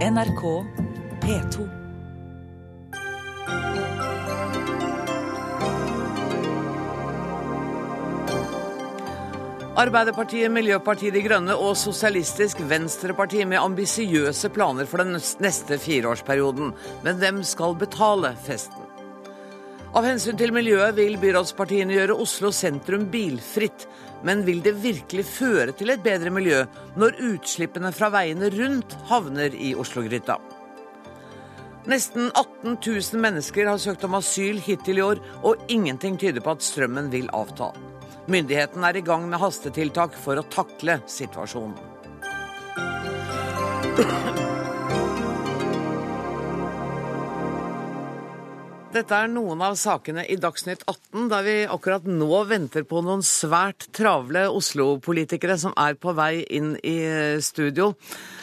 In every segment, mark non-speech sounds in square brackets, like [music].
NRK P2. Arbeiderpartiet, Miljøpartiet De Grønne og Sosialistisk Venstreparti med ambisiøse planer for den neste fireårsperioden. Men hvem skal betale festen? Av hensyn til miljøet vil byrådspartiene gjøre Oslo sentrum bilfritt. Men vil det virkelig føre til et bedre miljø når utslippene fra veiene rundt havner i Oslo-gryta? Nesten 18 000 mennesker har søkt om asyl hittil i år, og ingenting tyder på at strømmen vil avta. Myndighetene er i gang med hastetiltak for å takle situasjonen. Dette er noen av sakene i Dagsnytt 18, der vi akkurat nå venter på noen svært travle Oslo-politikere som er på vei inn i studio.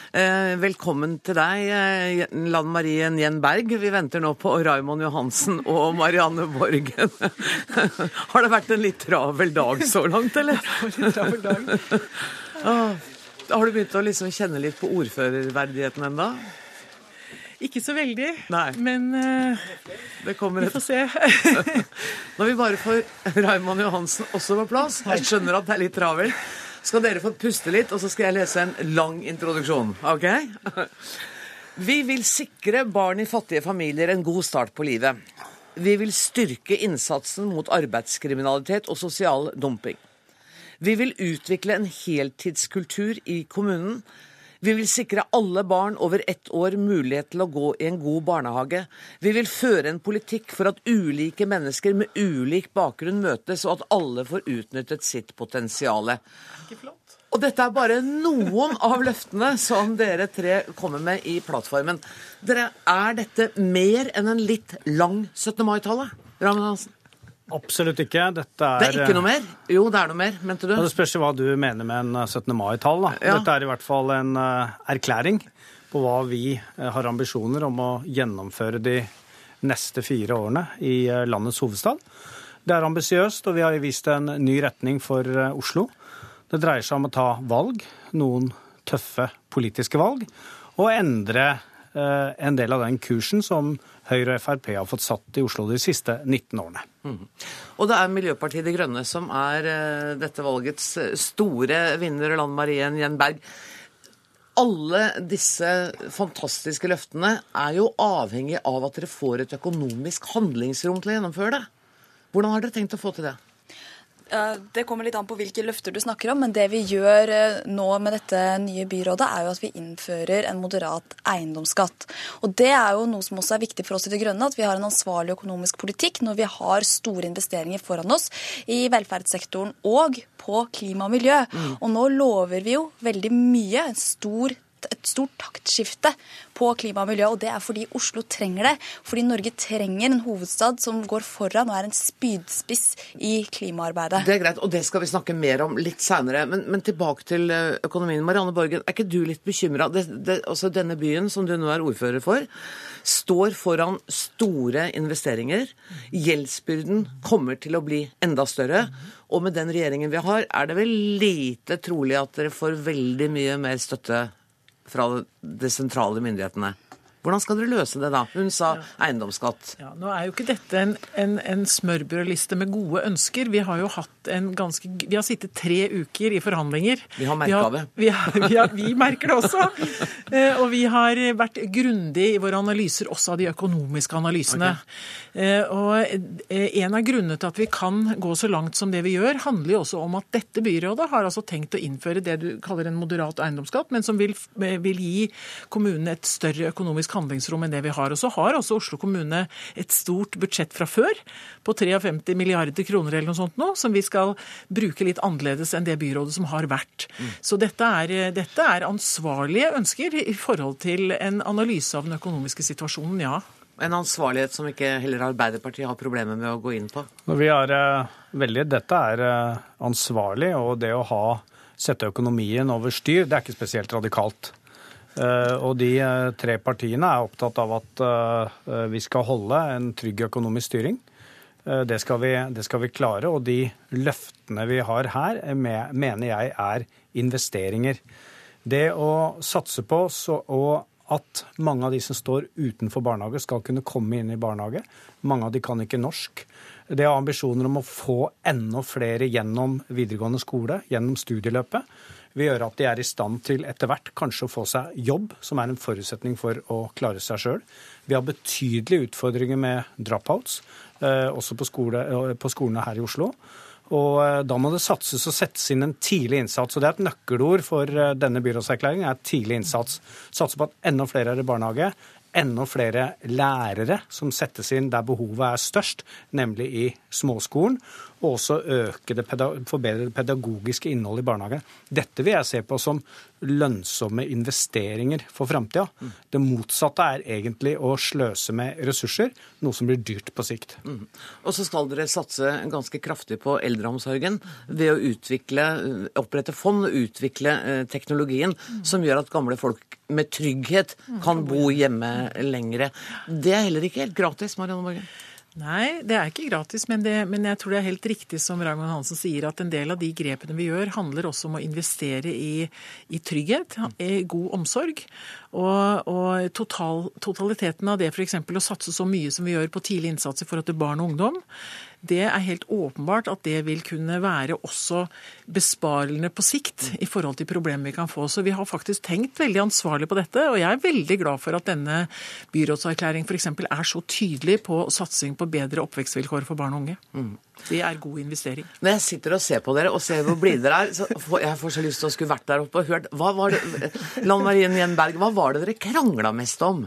Eh, velkommen til deg, eh, Lan Marie Njen Berg. Vi venter nå på Raymond Johansen og Marianne Borgen. [laughs] Har det vært en litt travel dag så langt, [laughs] eller? litt travel dag. [laughs] Ah, har du begynt å liksom kjenne litt på ordførerverdigheten ennå? Ikke så veldig, Nei. men uh, Det kommer vi får se. [laughs] Når vi bare får Raymond Johansen også på plass, jeg skjønner at det er litt travelt, skal dere få puste litt, og så skal jeg lese en lang introduksjon. OK? Vi vil sikre barn i fattige familier en god start på livet. Vi vil styrke innsatsen mot arbeidskriminalitet og sosial dumping. Vi vil utvikle en heltidskultur i kommunen. Vi vil sikre alle barn over ett år mulighet til å gå i en god barnehage. Vi vil føre en politikk for at ulike mennesker med ulik bakgrunn møtes, og at alle får utnyttet sitt potensial. Og dette er bare noen av løftene som dere tre kommer med i plattformen. Dere, Er dette mer enn en litt lang 17. mai-tale? Raymond Hansen? Absolutt ikke. Dette er Det er ikke noe mer? Jo, det er noe mer, mente du? Og Det spørs hva du mener med en 17. mai-tall. da. Ja. Dette er i hvert fall en eh, erklæring på hva vi eh, har ambisjoner om å gjennomføre de neste fire årene i eh, landets hovedstad. Det er ambisiøst, og vi har vist en ny retning for eh, Oslo. Det dreier seg om å ta valg, noen tøffe politiske valg, og endre eh, en del av den kursen som Høyre og Frp har fått satt i Oslo de siste 19 årene. Og det er Miljøpartiet De Grønne som er eh, dette valgets eh, store vinner, Lan Marie Njen Berg. Alle disse fantastiske løftene er jo avhengig av at dere får et økonomisk handlingsrom til å gjennomføre det. Hvordan har dere tenkt å få til det? Det kommer litt an på hvilke løfter du snakker om, men det vi gjør eh, nå med dette nye byrådet, er jo at vi innfører en moderat eiendomsskatt. Og det er jo noe som også er viktig for oss i Det Grønne, at vi har en ansvarlig økonomisk politikk når vi har store investeringer foran oss i velferdssektoren og på klima og miljø. Og nå lover vi jo veldig mye, en stor et stort taktskifte på klima og miljø, og det er fordi Oslo trenger det. Fordi Norge trenger en hovedstad som går foran og er en spydspiss i klimaarbeidet. Det er greit, og det skal vi snakke mer om litt seinere. Men, men tilbake til eh, økonomien. Marianne Borgen, er ikke du litt bekymra? Altså denne byen som du nå er ordfører for, står foran store investeringer. Gjeldsbyrden kommer til å bli enda større. Og med den regjeringen vi har, er det vel lite trolig at dere får veldig mye mer støtte fra de sentrale myndighetene. Hvordan skal dere løse det da? Hun sa eiendomsskatt. Ja, nå er jo ikke dette en, en, en smørbrødliste med gode ønsker. Vi har jo hatt en ganske Vi har sittet tre uker i forhandlinger. Vi har merket det. Vi, har, vi, har, vi merker det også. [laughs] Eh, Og vi har vært grundige i våre analyser, også av de økonomiske analysene. Okay. Og eh, en av grunnene til at vi kan gå så langt som det vi gjør, handler jo også om at dette byrådet har altså tenkt å innføre det du kaller en moderat eiendomsskatt, men som vil, vil gi kommunene et større økonomisk handlingsrom enn det vi har. Og så har også Oslo kommune et stort budsjett fra før, på 53 milliarder kroner eller noe sånt nå, som vi skal bruke litt annerledes enn det byrådet som har vært. Så dette er, dette er ansvarlige ønsker i forhold til en analyse av den økonomiske situasjonen, ja. En ansvarlighet som ikke heller Arbeiderpartiet har problemer med å gå inn på. Vi er eh, veldig, Dette er eh, ansvarlig, og det å ha, sette økonomien over styr, det er ikke spesielt radikalt. Eh, Og de eh, tre partiene er opptatt av at eh, vi skal holde en trygg økonomisk styring. Det skal, vi, det skal vi klare, og de løftene vi har her, er mener jeg er investeringer. Det å satse på så, og at mange av de som står utenfor barnehage, skal kunne komme inn i barnehage. Mange av de kan ikke norsk. Det er ambisjoner om å få enda flere gjennom videregående skole, gjennom studieløpet. Vil gjøre at de er i stand til etter hvert kanskje å få seg jobb, som er en forutsetning for å klare seg sjøl. Vi har betydelige utfordringer med dropouts, eh, også på, skole, eh, på skolene her i Oslo. Og eh, da må det satses og settes inn en tidlig innsats. Og det er et nøkkelord for denne byrådserklæringen, er tidlig innsats. Satse på at enda flere er i barnehage. Enda flere lærere som settes inn der behovet er størst, nemlig i småskolen. Og også øke det forbedre det pedagogiske innholdet i barnehagen. Dette vil jeg se på som lønnsomme investeringer for framtida. Mm. Det motsatte er egentlig å sløse med ressurser, noe som blir dyrt på sikt. Mm. Og så skal dere satse ganske kraftig på eldreomsorgen ved å utvikle, opprette fond og utvikle eh, teknologien mm. som gjør at gamle folk med trygghet kan bo hjemme lengre. Det er heller ikke helt gratis, Marianne Borgen? Nei, det er ikke gratis, men, det, men, jeg tror det er helt riktig som Ragnhild Hansen sier, at en del av de grepene vi gjør, handler også om å investere i, i trygghet, i god omsorg. Og, og total, totaliteten av det f.eks. å satse så mye som vi gjør på tidlig innsats i forhold til barn og ungdom, det er helt åpenbart at det vil kunne være også besparende på sikt i forhold til problemer vi kan få. Så vi har faktisk tenkt veldig ansvarlig på dette, og jeg er veldig glad for at denne byrådserklæringen f.eks. er så tydelig på satsing på bedre oppvekstvilkår for barn og unge. Mm. Det er god investering. Når jeg sitter og ser på dere og ser hvor blide dere er, så får jeg får så lyst til å skulle vært der oppe og hørt hva var det, Lan Marien Gjenberg, hva var det dere krangla mest om?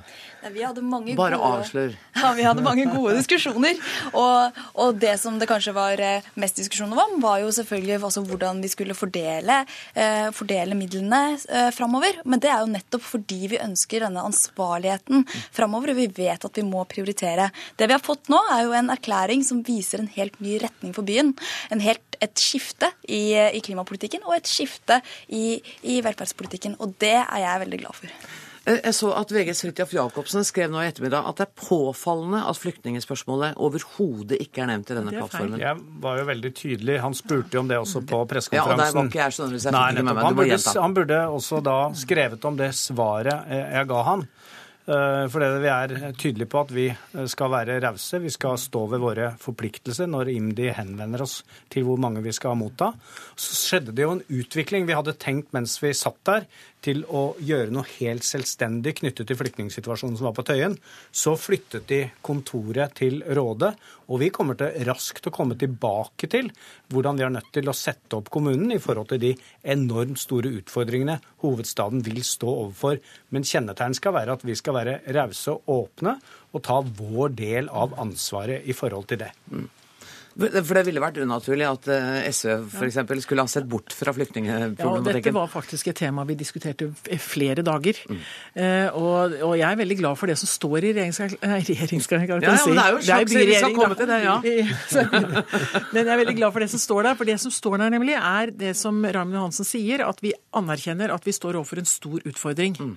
vi hadde mange Bare gode, avslør. Ja, vi hadde mange gode diskusjoner. Og, og, det som det kanskje var eh, mest diskusjoner om, var jo selvfølgelig hvordan vi skulle fordele, eh, fordele midlene eh, framover. Men det er jo nettopp fordi vi ønsker denne ansvarligheten framover, og vi vet at vi må prioritere. Det vi har fått nå, er jo en erklæring som viser en helt ny retning for byen. En helt, et skifte i, i klimapolitikken og et skifte i, i velferdspolitikken. Og det er jeg veldig glad for. Eh, jeg så at VGs Fridtjof Jacobsen skrev nå i ettermiddag at det er påfallende at flyktningspørsmålet overhodet ikke er nevnt i denne plattformen. Jeg var jo veldig tydelig. Han spurte jo om det også på pressekonferansen. Ja, og der var ikke jeg sånn hvis jeg Nei, meg. Han burde, han burde også da skrevet om det svaret jeg ga han. Eh, for det vi er tydelige på at vi eh, skal være rause. Vi skal stå ved våre forpliktelser når IMDi henvender oss til hvor mange vi skal motta. Så skjedde det jo en utvikling vi hadde tenkt mens vi satt der, til å gjøre noe helt selvstendig knyttet til flyktningsituasjonen som var på Tøyen. Så flyttet de kontoret til Rådet, og vi kommer til raskt å komme tilbake til hvordan vi er nødt til å sette opp kommunen i forhold til de enormt store utfordringene hovedstaden vil stå overfor. Men kjennetegn skal være at vi skal være rause og åpne og ta vår del av ansvaret i forhold til det. Mm. For det ville vært unaturlig at SV SV f.eks. skulle ha sett bort fra flyktningproblematikken? Ja, dette var faktisk et tema vi diskuterte flere dager. Mm. Eh, og, og, jeg er veldig glad for det som står i regjeringserklæringen. Ja, ja, men det er jo slags vi skal komme til det, ja. [laughs] men jeg er veldig glad for det som står der. For det som står der, nemlig, er det som Raymond Johansen sier, at vi anerkjenner at vi står overfor en stor utfordring. Mm.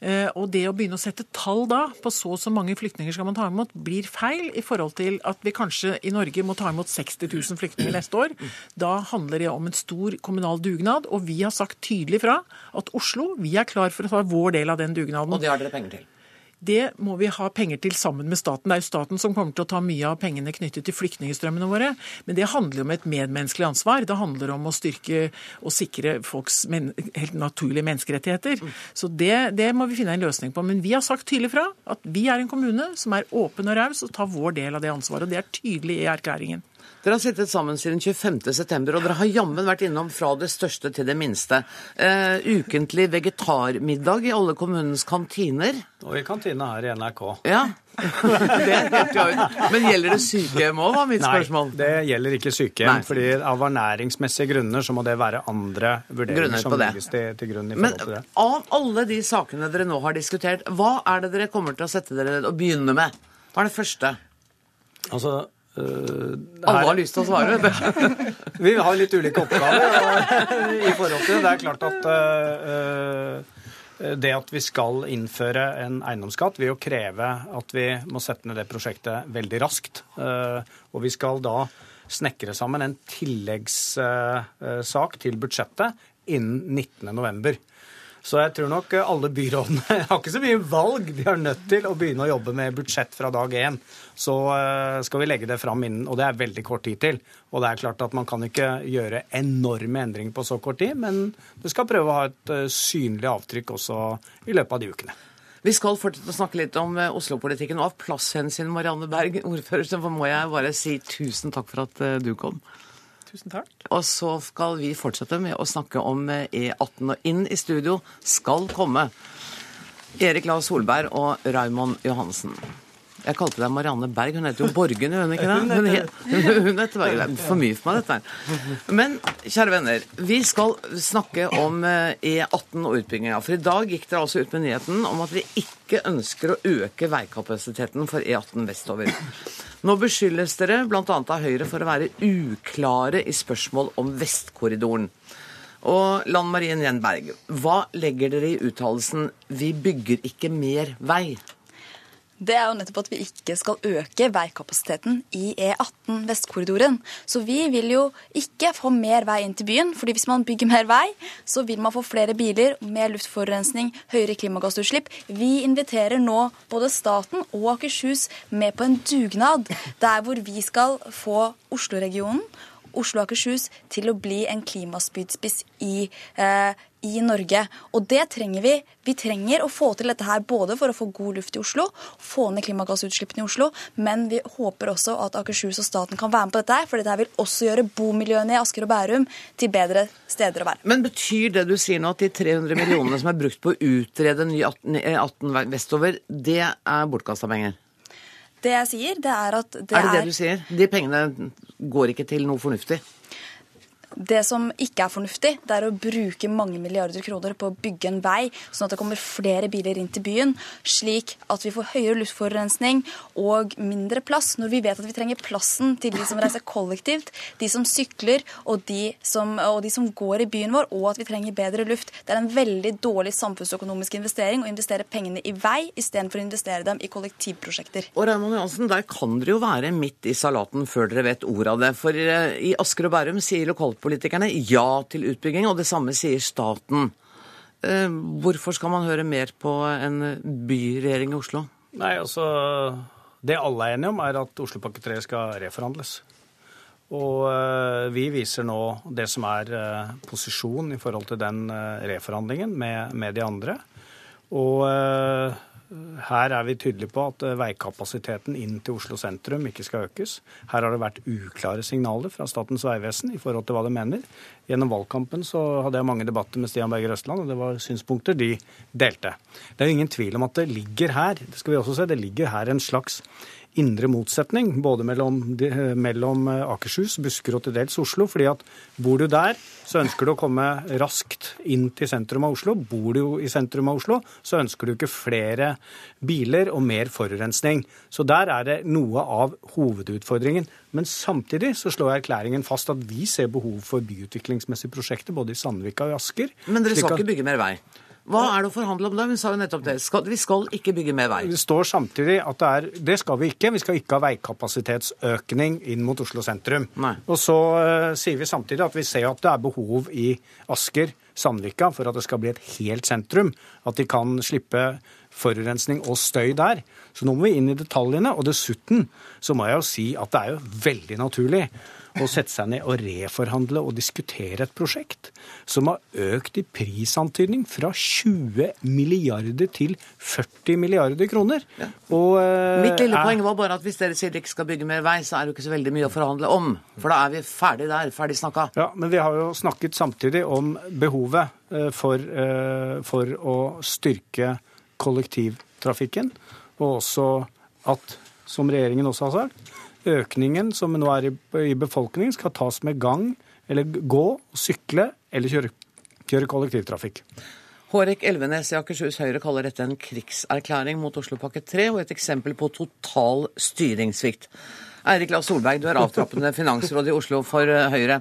Eh, og det å begynne å sette tall da på så og så mange flyktninger skal man ta imot, blir feil i forhold til at vi kanskje i Norge må ta imot 60 000 flyktninger neste år. Da handler det om en stor kommunal dugnad, og vi har sagt tydelig fra at Oslo vi er klar for å ta vår del av den dugnaden. Og det har dere penger til? Det må vi ha penger til sammen med staten. Det er jo staten som kommer til å ta mye av pengene knyttet til flyktningstrømmene våre. Men det handler om et medmenneskelig ansvar. Det handler om å styrke og sikre folks men helt naturlige menneskerettigheter. Så det, det, må vi finne en løsning på. Men vi har sagt tydelig fra at vi er en kommune som er åpen og raus og tar vår del av det ansvaret. Og det er tydelig i erklæringen. Dere har sittet sammen siden 25.9, og dere har jammen vært innom fra det største til det minste. Uh, ukentlig vegetarmiddag i alle kommunens kantiner. Og i kantina her i NRK. Ja, [laughs] det er helt klart. Men gjelder det sykehjem òg, var mitt spørsmål. Nei, det gjelder ikke sykehjem. Nei. fordi av ernæringsmessige grunner så må det være andre vurderinger som legges til, til, grunn. i forhold til det. Men av alle de sakene dere nå har diskutert, hva er det dere kommer til å sette dere og begynne med? Hva er det første? Altså, Alle har lyst til å svare. [laughs] vi har litt ulike oppgaver [laughs] i forhold til det. Det er klart at uh, det at vi skal innføre en eiendomsskatt, vil jo kreve at vi må sette ned det prosjektet veldig raskt. Uh, og vi skal da snekre sammen en tilleggssak til budsjettet innen 19.11. Så jeg tror nok alle byrådene [laughs] har ikke så mye valg. De er nødt til å begynne å jobbe med budsjett fra dag én. Så eh, skal vi legge det fram innen, og det er veldig kort tid til. Og det er klart at man kan ikke gjøre enorme endringer på så kort tid, men du skal prøve å ha et eh, synlig avtrykk også i løpet av de ukene. Vi skal fortsette å snakke litt om eh, Oslo-politikken. Og av plasshensyn, Marianne Berg, ordfører, så må jeg bare si tusen takk for at du kom. Tusen takk. Og så skal vi fortsette med å snakke om E18. Og inn i studio skal komme Erik La Solberg og Raymond Johansen. Jeg kalte deg Marianne Berg. Hun heter jo Borgen, hun ikke det? Hun, heter, hun [laughs] heter Berg. Det er for mye for meg, dette her. Men kjære venner, vi skal snakke om E18 og utbygginga. For i dag gikk dere altså ut med nyheten om at vi ikke ønsker å øke veikapasiteten for E18 vestover. Nå beskyldes dere bl.a. av Høyre for å være uklare i spørsmål om Vestkorridoren. Og Lan Marie Njenberg, hva legger dere i uttalelsen 'vi bygger ikke mer vei'? Det er jo nettopp at vi ikke skal øke veikapasiteten i E18 Vestkorridoren. Så vi vil jo ikke få mer vei inn til byen, fordi hvis man bygger mer vei, så vil man få flere biler, mer luftforurensning, høyere klimagassutslipp. Vi inviterer nå både staten og Akershus med på en dugnad der hvor vi skal få Oslo-regionen Oslo og Akershus til å bli en klimaspydspiss i, eh, i Norge. Og det trenger vi. Vi trenger å få til dette her både for å få god luft i Oslo, få ned klimagassutslippene i Oslo, men vi håper også at Akershus og staten kan være med på dette, her, for dette vil også gjøre bomiljøene i Asker og Bærum til bedre steder å være. Men betyr det du sier nå at de 300 millionene som er brukt på å utrede ny 18, 18 vestover, det er bortkasta penger? Det jeg sier, det er at det er det det du sier? De pengene går ikke til noe fornuftig? Det som ikke er fornuftig, det er å bruke mange milliarder kroner på å bygge en vei, sånn at det kommer flere biler inn til byen, slik at vi får høyere luftforurensning og mindre plass, når vi vet at vi trenger plassen til de som reiser kollektivt, de som sykler og de som, og de som går i byen vår, og at vi trenger bedre luft. Det er en veldig dårlig samfunnsøkonomisk investering å investere pengene i vei istedenfor å investere dem i kollektivprosjekter. Og Raymond Johansen, der kan dere jo være midt i salaten før dere vet ordet av det. For eh, i Asker og Bærum sier lokalpolitikere lokalpolitikerne ja til utbygging, og det samme sier staten. Eh, hvorfor skal man høre mer på en byregjering i Oslo? Nei, altså, Det alle er enige om, er at Oslopakke 3 skal reforhandles. Og eh, vi viser nå det som er posisjonen posisjon i forhold til den reforhandlingen med, med de andre. Og her er vi tydelige på at eh, veikapasiteten inn til Oslo sentrum ikke skal økes. Her har det vært uklare signaler fra Statens vegvesen i forhold til hva de mener. Gjennom valgkampen så hadde jeg mange debatter med Stian Berger Østland, og det var synspunkter de delte. Det er jo ingen tvil om at det ligger her det skal vi også se, det ligger her en slags indre motsetning, både mellom, mellom, eh, Akershus, Buskerud og til dels Oslo. fordi at bor du der, så ønsker du å komme raskt inn til sentrum av Oslo. Bor du i sentrum av Oslo, så ønsker du ikke flere biler og mer forurensning. Så der er det noe av hovedutfordringen. Men samtidig så slår erklæringen fast at vi ser behov for byutviklingsmessige prosjekter både i Sandvika og i Asker. Men dere skal ikke bygge mer vei? Hva er det å forhandle om da? Hun sa jo nettopp det. Skal, vi skal ikke bygge mer vei. Det står samtidig at det er Det skal vi ikke. Vi skal ikke ha veikapasitetsøkning inn mot Oslo sentrum. Nei. Og så uh, sier vi samtidig at vi ser at det er behov i Asker, Sandvika, for at det skal bli et helt sentrum. At de kan slippe forurensning og støy der. Så nå må vi inn i detaljene. Og dessuten så må jeg jo si at det er jo veldig naturlig å sette seg ned og reforhandle og diskutere et prosjekt som har økt i prisantydning fra 20 milliarder til 40 milliarder kroner. Ja. Og, uh, Mitt lille er... poeng var bare at hvis dere sier dere ikke skal bygge mer vei, så er det jo ikke så veldig mye å forhandle om. For da er vi ferdig der. Ferdig snakka. Ja, men vi har jo snakket samtidig om behovet uh, for, uh, for å styrke kollektivtrafikken, og også at, som regjeringen også har sagt, økningen som nå er i befolkningen, skal tas med gang, eller gå, sykle eller kjøre, kjøre kollektivtrafikk. Hårek Elvenes i Akershus Høyre kaller dette en krigserklæring mot Oslopakke 3 og et eksempel på total styringssvikt. Eirik La Solberg, du er avtrappende finansråd i Oslo for eh, Høyre.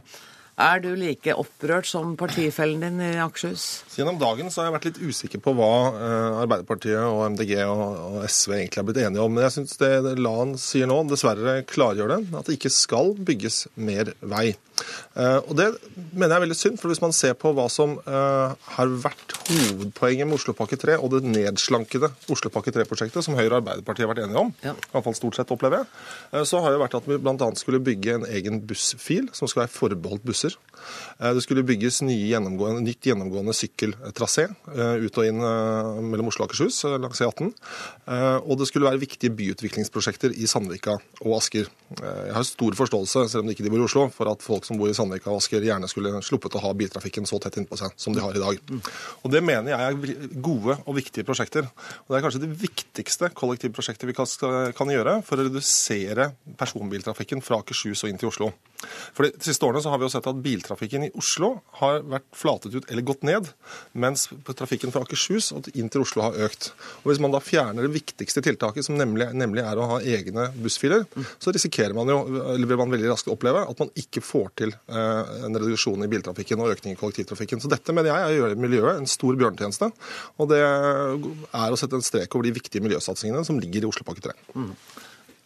Er du like opprørt som partifellen din i Akershus? Gjennom dagen så har jeg vært litt usikker på hva eh, Arbeiderpartiet og MDG og, SV egentlig har blitt enige om. Men jeg syns det Lan sier nå, dessverre klargjør det. At det ikke skal bygges mer vei. Eh, og det mener jeg er veldig synd, for hvis man ser på hva som eh, har vært hovedpoenget med Oslopakke 3 og det nedslankede Oslopakke 3-prosjektet, som Høyre og Arbeiderpartiet har vært enige om, Ja. i hvert fall stort sett opplever jeg, eh, så har det vært at vi bl.a. skulle bygge en egen bussfil som skal være forbeholdt busser. Det skulle bygges nye gjennomgående, nytt gjennomgående sykkeltrasé ut og inn mellom Oslo og Akershus langs E18. Eh, Og det skulle være viktige byutviklingsprosjekter i Sandvika og Asker. Jeg har stor forståelse, selv om de ikke bor i Oslo, for at folk som bor i Sandvika og Asker gjerne skulle sluppet å ha biltrafikken så tett innpå seg som de har i dag. Og Det mener jeg er gode og viktige prosjekter. Og Det er kanskje det viktigste kollektivprosjektet vi kan, kan gjøre for å redusere personbiltrafikken fra Akershus og inn til Oslo. For De siste årene så har vi jo sett at biltrafikken i Oslo har vært flatet ut eller gått ned, mens trafikken fra Akershus og inn til Oslo har økt. Og Hvis man da fjerner det viktigste tiltaket, som nemlig, nemlig er å ha egne bussfiler, så risikerer man jo, eller vil man veldig raskt oppleve, at man ikke får til eh, en reduksjon i biltrafikken og økning i kollektivtrafikken. Så dette mener jeg er å gjøre miljøet en stor bjørnetjeneste. Og det er å sette en strek over de viktige miljøsatsingene som ligger i Oslopakke 3.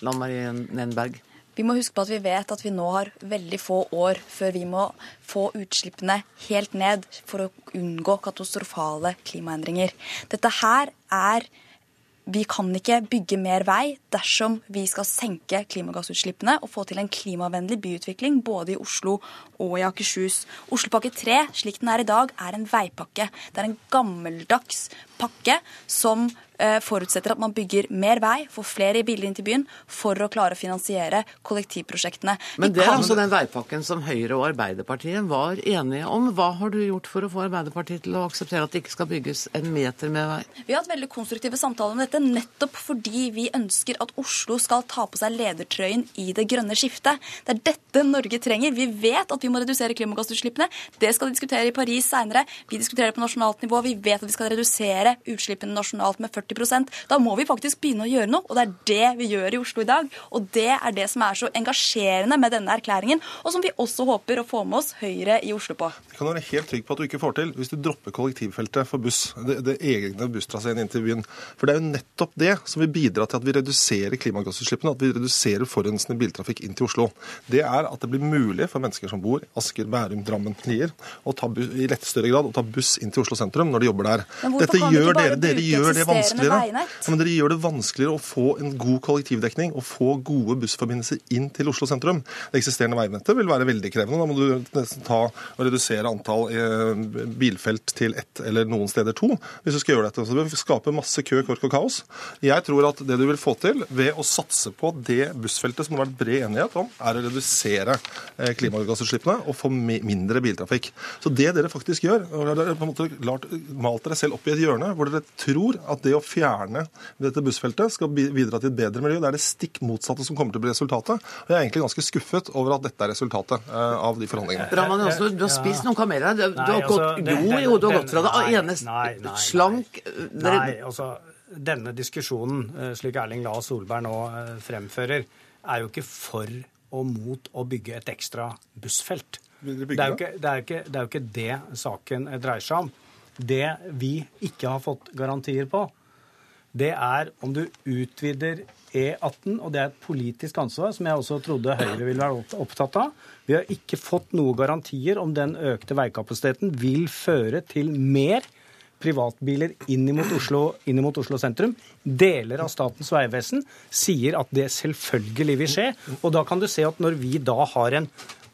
Lan Marie Nenberg. Vi må huske på at vi vet at vi nå har veldig få år før vi må få utslippene helt ned for å unngå katastrofale klimaendringer. Dette her er vi kan ikke bygge mer vei dersom vi skal senke klimagassutslippene og få til en klimavennlig byutvikling både i Oslo og i Akershus. Oslopakke 3, slik den er i dag, er en veipakke. Det er en gammeldags pakke som forutsetter at man bygger mer vei, får flere biler inn til byen, for å klare å finansiere kollektivprosjektene. Men det er altså den veipakken som Høyre og Arbeiderpartiet var enige om. Hva har du gjort for å få Arbeiderpartiet til å akseptere at det ikke skal bygges en meter med vei? Vi har hatt veldig konstruktive samtaler om dette nettopp fordi vi ønsker at Oslo skal ta på seg ledertrøyen i det grønne skiftet. Det er dette Norge trenger. Vi vet at vi må redusere klimagassutslippene. Det skal vi diskutere i Paris seinere. Vi diskuterer det på nasjonalt nivå. Vi vet at vi skal redusere utslippene nasjonalt med 40 Da må vi faktisk begynne å gjøre noe, og det er det vi gjør i Oslo i dag. Og det er det som er så engasjerende med denne erklæringen, og som vi også håper å få med oss Høyre i Oslo på. Det kan være helt trygg på at du ikke får til hvis du dropper kollektivfeltet for buss. Det, det egne busstraseen inn til byen. For det er jo nettopp det som vil bidra til at vi reduserer klimagassutslippene, at vi reduserer forurensende biltrafikk inn til Oslo. Det er at det blir mulig for mennesker som bor i Asker, Bærum, Drammen, Lier, å ta buss, i lett større grad å ta buss inn til Oslo sentrum når de jobber der. Dette du gjør dere, dere gjør det eksisterende vanskeligere. Ja, men dere gjør det vanskeligere å få en god kollektivdekning og få gode bussforbindelser inn til Oslo sentrum. Det eksisterende veinettet vil være veldig krevende. Da må du nesten ta og redusere antall eh, bilfelt til ett eller noen steder to hvis du skal gjøre dette. Så det vil skape masse kø, kork og kaos. Jeg tror at det du vil få til ved å satse på det bussfeltet som det har vært bred enighet om, er å redusere eh, klimagassutslippene og få mindre biltrafikk. Så det dere faktisk gjør, og dere har på en måte malt dere selv opp i et hjørne hvor dere tror at det å fjerne dette bussfeltet skal bi- bidra til et bedre miljø. Det er det stikk motsatte som kommer til å bli resultatet. Og jeg er egentlig ganske skuffet over at dette er resultatet eh, av de forhandlingene. Raman Johansen, du har spist noen kameler. Du, Nei, har altså, gått, det- jo, jo, du har gått fra det nei, ene slank Nei, altså, denne diskusjonen, eh, slik Erling Lae Solberg nå eh, fremfører, er jo ikke for og mot å bygge et ekstra bussfelt. Det er, ikke, det, er ikke, det er jo ikke det saken dreier seg om. Det vi ikke har fått garantier på, det er om du utvider E18, og det er et politisk ansvar, som jeg også trodde Høyre ville være opptatt av. Vi har ikke fått noen garantier om den økte veikapasiteten vil føre til mer privatbiler inn mot Oslo, inn mot Oslo sentrum. Deler av Statens vegvesen sier at det selvfølgelig vil skje. Og da kan du se at når vi da har en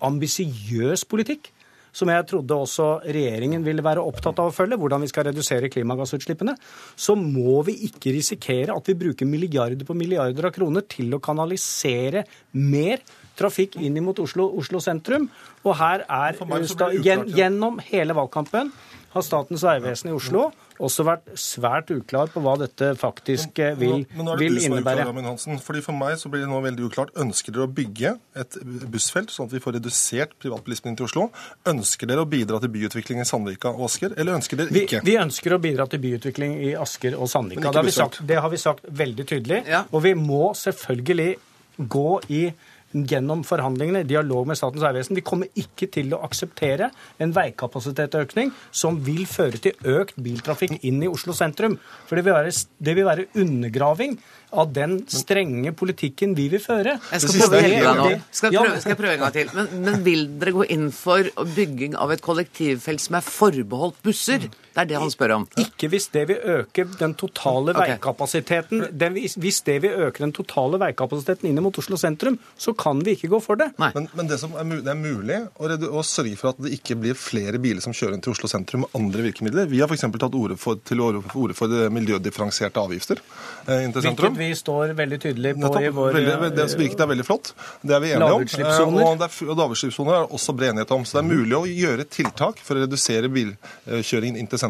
ambisiøs politikk, som jeg trodde også regjeringen ville være opptatt av å følge, hvordan vi skal redusere klimagassutslippene, så må vi ikke risikere at vi bruker milliarder på milliarder av kroner til å kanalisere mer trafikk inn mot Oslo, Oslo sentrum. Og her er. Gjennom hele valgkampen har Statens vegvesen i Oslo også vært svært uklar på hva dette faktisk vil vil, Men nå er det vil du som er uklar, innebære. Ramin Hansen. Fordi For meg så blir det nå veldig uklart. Ønsker dere å bygge et bussfelt, sånn at vi får redusert privatbilismen inn til Oslo? Ønsker dere å bidra til byutvikling i Sandvika og Asker, eller ønsker dere ikke? vi ønsker å bidra til byutvikling i Asker og Sandvika. Det har, vi sagt, det har vi sagt veldig tydelig. Ja. Og vi må selvfølgelig gå i gjennom forhandlingene, dialog med Statens vegvesen. Vi kommer ikke til å akseptere en veikapasitetsøkning som vil føre til økt biltrafikk inn i Oslo sentrum. For det vil være, det vil være undergraving av den strenge politikken vi vil føre. Jeg skal prøve, nå. skal, prøve, skal prøve en gang til. Men, men vil dere gå inn for bygging av et kollektivfelt som er forbeholdt busser? Det er det han spør om. Ikke hvis det vil øke den totale okay. veikapasiteten. Den, hvis det vil øke den totale veikapasiteten inn mot Oslo sentrum, så kan vi ikke gå for det. Men, men det, som er, mu- det er mulig å, å sørge for at det ikke blir flere biler som kjører inn til Oslo sentrum med andre virkemidler. Vi har f.eks. tatt orde for, til orde for, orde for det miljødifferensierte avgifter eh, inn til Hvilket vi står veldig tydelig på Nettopp. i vår veldig, det som virket er veldig flott. Det er vi enige om. Lavutslippssoner. Eh, Og, det er det og lavutslippssoner er også bred enighet om. Så det er mulig å gjøre tiltak for å redusere bilkjøringen inn til sentrum,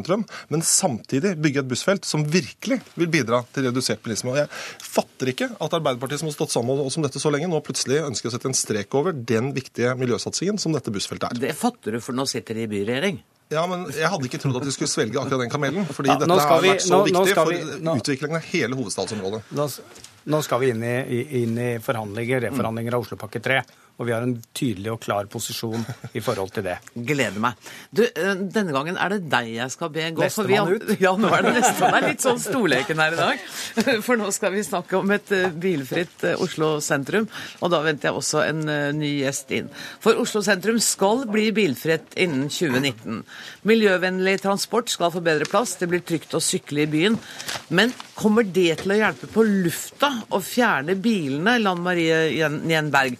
men samtidig bygge et bussfelt som virkelig vil bidra til redusert bilisme. Og jeg fatter ikke at Arbeiderpartiet, som har stått sammen med oss om dette så lenge, nå plutselig ønsker å sette en strek over den viktige miljøsatsingen som dette bussfeltet er. Det fatter du, for nå sitter de i byregjering. Ja, men Jeg hadde ikke trodd at de skulle svelge akkurat den kamelen. fordi Ja, dette har vi- vært så nå- nå viktig for vi- nå- utviklingen av hele hovedstadsområdet. Nå, nå skal vi inn i, i- inn i forhandlinger, reforhandlinger av Oslopakke 3. Og vi har en tydelig og klar posisjon i forhold til det. Gleder meg. Du, eh, Denne gangen er det deg jeg skal be gå. Nestemann ut. [laughs] Ja, nå er det nestemann. Det er litt sånn storleken her i dag. [laughs] For nå skal vi snakke om et eh, bilfritt eh, Oslo sentrum. Og da venter jeg også en ny gjest inn. For Oslo sentrum skal bli bilfritt innen 2019. Miljøvennlig transport skal få bedre plass. Det blir trygt å sykle i byen. Men kommer det til å hjelpe på lufta å fjerne bilene, Lan Marie Jen- Njenberg?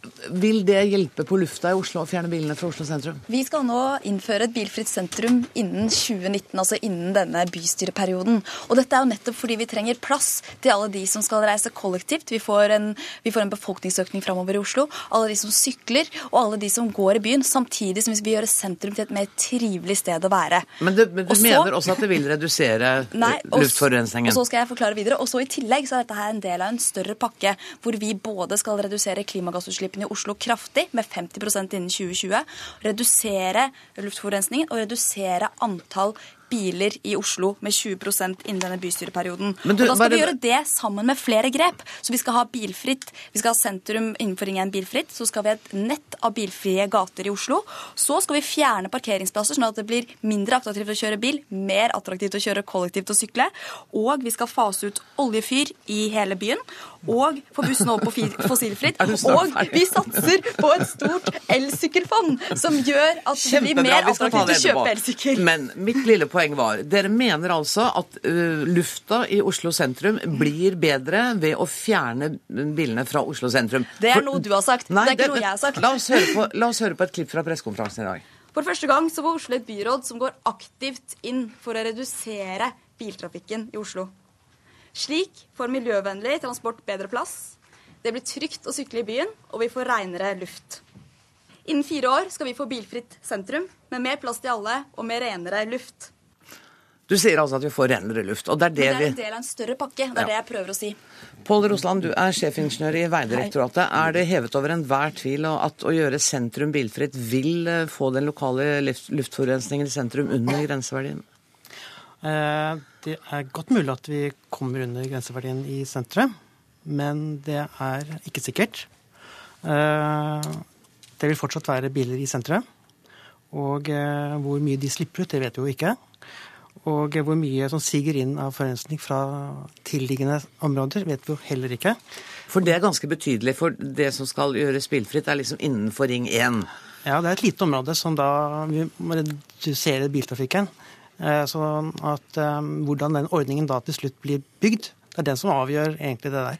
Vil det hjelpe på lufta i Oslo å fjerne bilene fra Oslo sentrum? Vi skal nå innføre et bilfritt sentrum innen 2019, altså innen denne bystyreperioden. Og dette er jo nettopp fordi vi trenger plass til alle de som skal reise kollektivt. Vi får en, vi får en befolkningsøkning framover i Oslo. Alle de som sykler, og alle de som går i byen. Samtidig som vi vil gjøre sentrum til et mer trivelig sted å være. Men du, men du også, mener også at det vil redusere [laughs] Nei, og luftforurensningen? Og så skal jeg forklare videre. Og så I tillegg så er dette her en del av en større pakke hvor vi både skal redusere klimagassutslippene i Oslo kraftig, med 50% innen 2020, redusere luftforurensningen og redusere antall biler i Oslo med 20 innen denne bystyreperioden. Men du, og Da skal skal vi gjøre det sammen med flere grep. Så vi skal ha bilfritt, vi skal ha sentrum innenfor Ring 1 bilfritt. Så skal vi ha et nett av bilfrie gater i Oslo. Så skal vi fjerne parkeringsplasser, sånn at det blir mindre attraktivt å kjøre bil, mer attraktivt å kjøre kollektivt og sykle. Og vi skal fase ut oljefyr i hele byen. Og få bussen over på fossilfritt. Og vi satser på et stort elsykkelfond, som gjør at det blir mer attraktivt å kjøpe elsykkel. Men mitt lille poeng var Dere mener altså at uh, lufta i Oslo sentrum blir bedre ved å fjerne bilene fra Oslo sentrum? Det er noe du har sagt. Nei, det er ikke noe jeg har sagt. La oss, høre på, oss høre på et klipp fra pressekonferansen i dag. For første gang så var Oslo et byråd som går aktivt inn for å redusere biltrafikken i Oslo. Slik får miljøvennlig transport bedre plass. Det blir trygt å sykle i byen, og vi får renere luft. Innen fire år skal vi få bilfritt sentrum, med mer plass til alle og med renere luft. Du sier altså at vi får renere luft. og det er det, det er en del av en større pakke. Det er det jeg prøver å si. Pål Rosland, du er sjefingeniør i Vegdirektoratet. Er det hevet over enhver tvil at å gjøre sentrum bilfritt vil eh, få den lokale luft- luftforurensningen i sentrum under grenseverdien? Eh, Det er godt mulig at vi kommer under grenseverdien i sentrum, men det er ikke sikkert. Eh, Det vil fortsatt være biler i sentrum. Og hvor mye de slipper ut, det vet vi jo ikke. Og hvor mye som siger inn av forurensning fra tilliggende områder, vet vi jo heller ikke. For det er ganske betydelig, for det som skal gjøres bilfritt, er liksom innenfor Ring 1. Ja, det er et lite område som da vi må redusere biltrafikken. Eh, Sånn at eh, hvordan den ordningen da til slutt blir bygd, det er den som avgjør egentlig det der.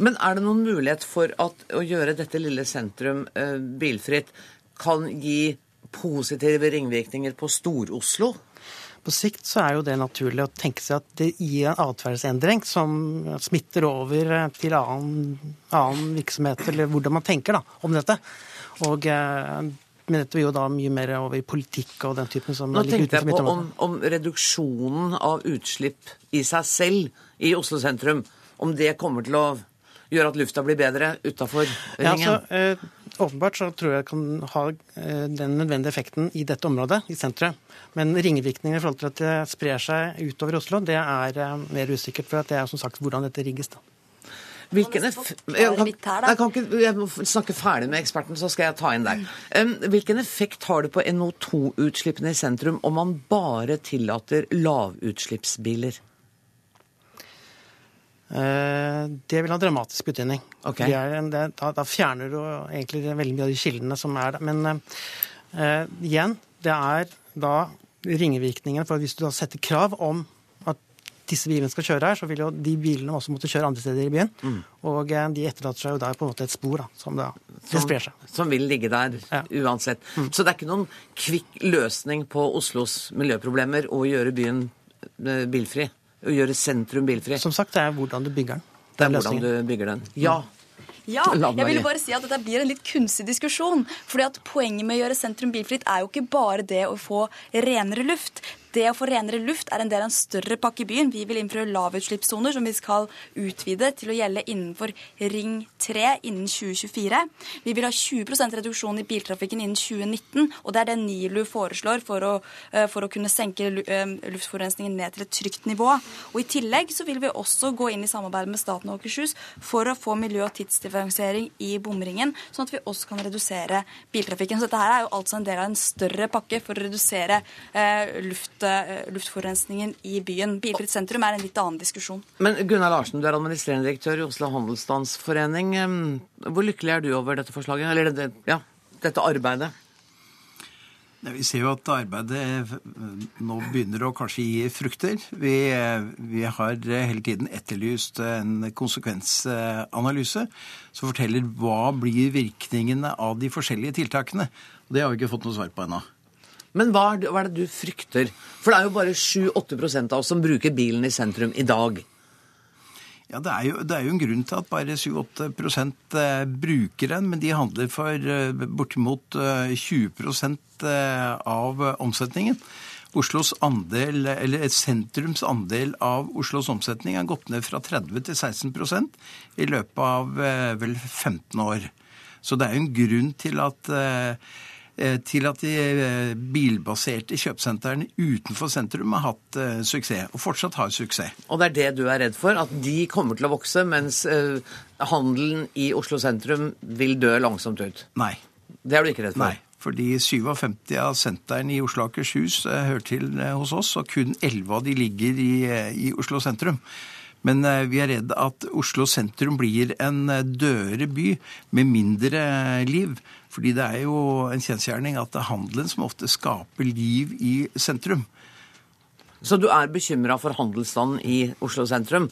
Men er det noen mulighet for at å gjøre dette lille sentrum eh, bilfritt kan gi positive ringvirkninger på Stor-Oslo? På sikt så er jo det naturlig å tenke seg at det gir en atferdsendring som smitter over til annen, annen virksomhet, eller hvordan man tenker da, om dette. Og, eh, men dette vil jo da mye mer over i politikk og den typen som Nå tenkte jeg på om, om reduksjonen av utslipp i seg selv i Oslo sentrum, om det kommer til å gjøre at lufta blir bedre utafor Ja, ringen. altså, eh, åpenbart så tror jeg kan ha eh, den nødvendige effekten i dette området, i sentrum. Men ringvirkningene i forhold til at det sprer seg utover Oslo, det er eh, mer usikkert. For at det er som sagt hvordan dette rigges. da. Hvilken effekt, jeg, kan, jeg, kan ikke, jeg må snakke ferdig med eksperten, så skal jeg ta inn deg. Hvilken effekt har det på NO2-utslippene i sentrum om man bare tillater lavutslippsbiler? Eh, Det vil ha dramatisk betydning. Okay. Det er en, det, da, da fjerner du egentlig veldig mye av de kildene som er der. Men eh, igjen, det er da ringevirkningen. For hvis du da setter krav om at disse bilene skal kjøre her, så vil jo de bilene også måtte kjøre andre steder i byen. Mm. Og eh, de etterlater seg jo der på en måte et spor da, som da som sprer seg. Som vil ligge der Ja. uansett. Så det er ikke noen kvikk løsning på Oslos miljøproblemer å gjøre byen bilfri? Å gjøre sentrum bilfri? Som sagt, det er hvordan du bygger den. Det er hvordan du bygger den. Ja. Ja, jeg ville bare si at dette blir en litt kunstig diskusjon. fordi at Poenget med å gjøre sentrum bilfritt er jo ikke bare det å få renere luft. Det å få renere luft er en del av en større pakke i byen. Vi vil innføre lavutslippssoner som vi skal utvide til å gjelde innenfor Ring 3 innen 2024. Vi vil ha 20% reduksjon i biltrafikken innen 2019, og det er det NILU foreslår for å, eh, for å kunne senke eh, luftforurensningen ned til et trygt nivå. Og I tillegg så vil vi også gå inn i samarbeid med staten og Akershus for å få miljø- og tidsdifferensiering i bomringen, sånn at vi også kan redusere biltrafikken. Så dette her er jo altså en del av en større pakke for å redusere eh, luft, luftforurensningen i byen. Bilfritt sentrum er en litt annen diskusjon. Men Gunnar Larsen, du er administrerende direktør i Oslo Handelsstandsforening. Hvor lykkelig er du over dette forslaget? Eller det, ja, dette arbeidet? Ja, Vi ser jo at arbeidet eh, nå begynner å kanskje gi frukter. Vi, eh, vi har eh, hele tiden etterlyst en konsekvensanalyse som forteller hva blir virkningene av de forskjellige tiltakene. Og Det har vi ikke fått noe svar på ennå. Men hva er, det, hva er det du frykter? For det er jo bare 7-8 av oss som bruker bilen i sentrum i dag. Ja, det er, jo, det er jo en grunn til at bare 7-8 eh, bruker den, men de handler for eh, bortimot eh, 20 eh, av omsetningen. Oslos andel, eller sentrums andel av Oslos omsetning har gått ned fra 30 til 16% i løpet av vel 15 år. Så det er jo en grunn til at til at de eh, bilbaserte kjøpesentrene utenfor sentrum har hatt eh, suksess, og fortsatt har suksess. Og det er det du er redd for? At de kommer til å vokse, mens eh, handelen i Oslo sentrum vil dø langsomt ut? Nei. Det er du ikke redd for? Nei. Fordi 57 av sentrene i Oslo og Akershus eh, hører til eh, hos oss, og kun 11 av de ligger i, eh, i Oslo sentrum. Men eh, vi er redd at Oslo sentrum blir en eh, dødere by med mindre eh, liv. Fordi det er jo en kjensgjerning at det er handelen som ofte skaper liv i sentrum. Så du er bekymra for handelsstanden i Oslo sentrum?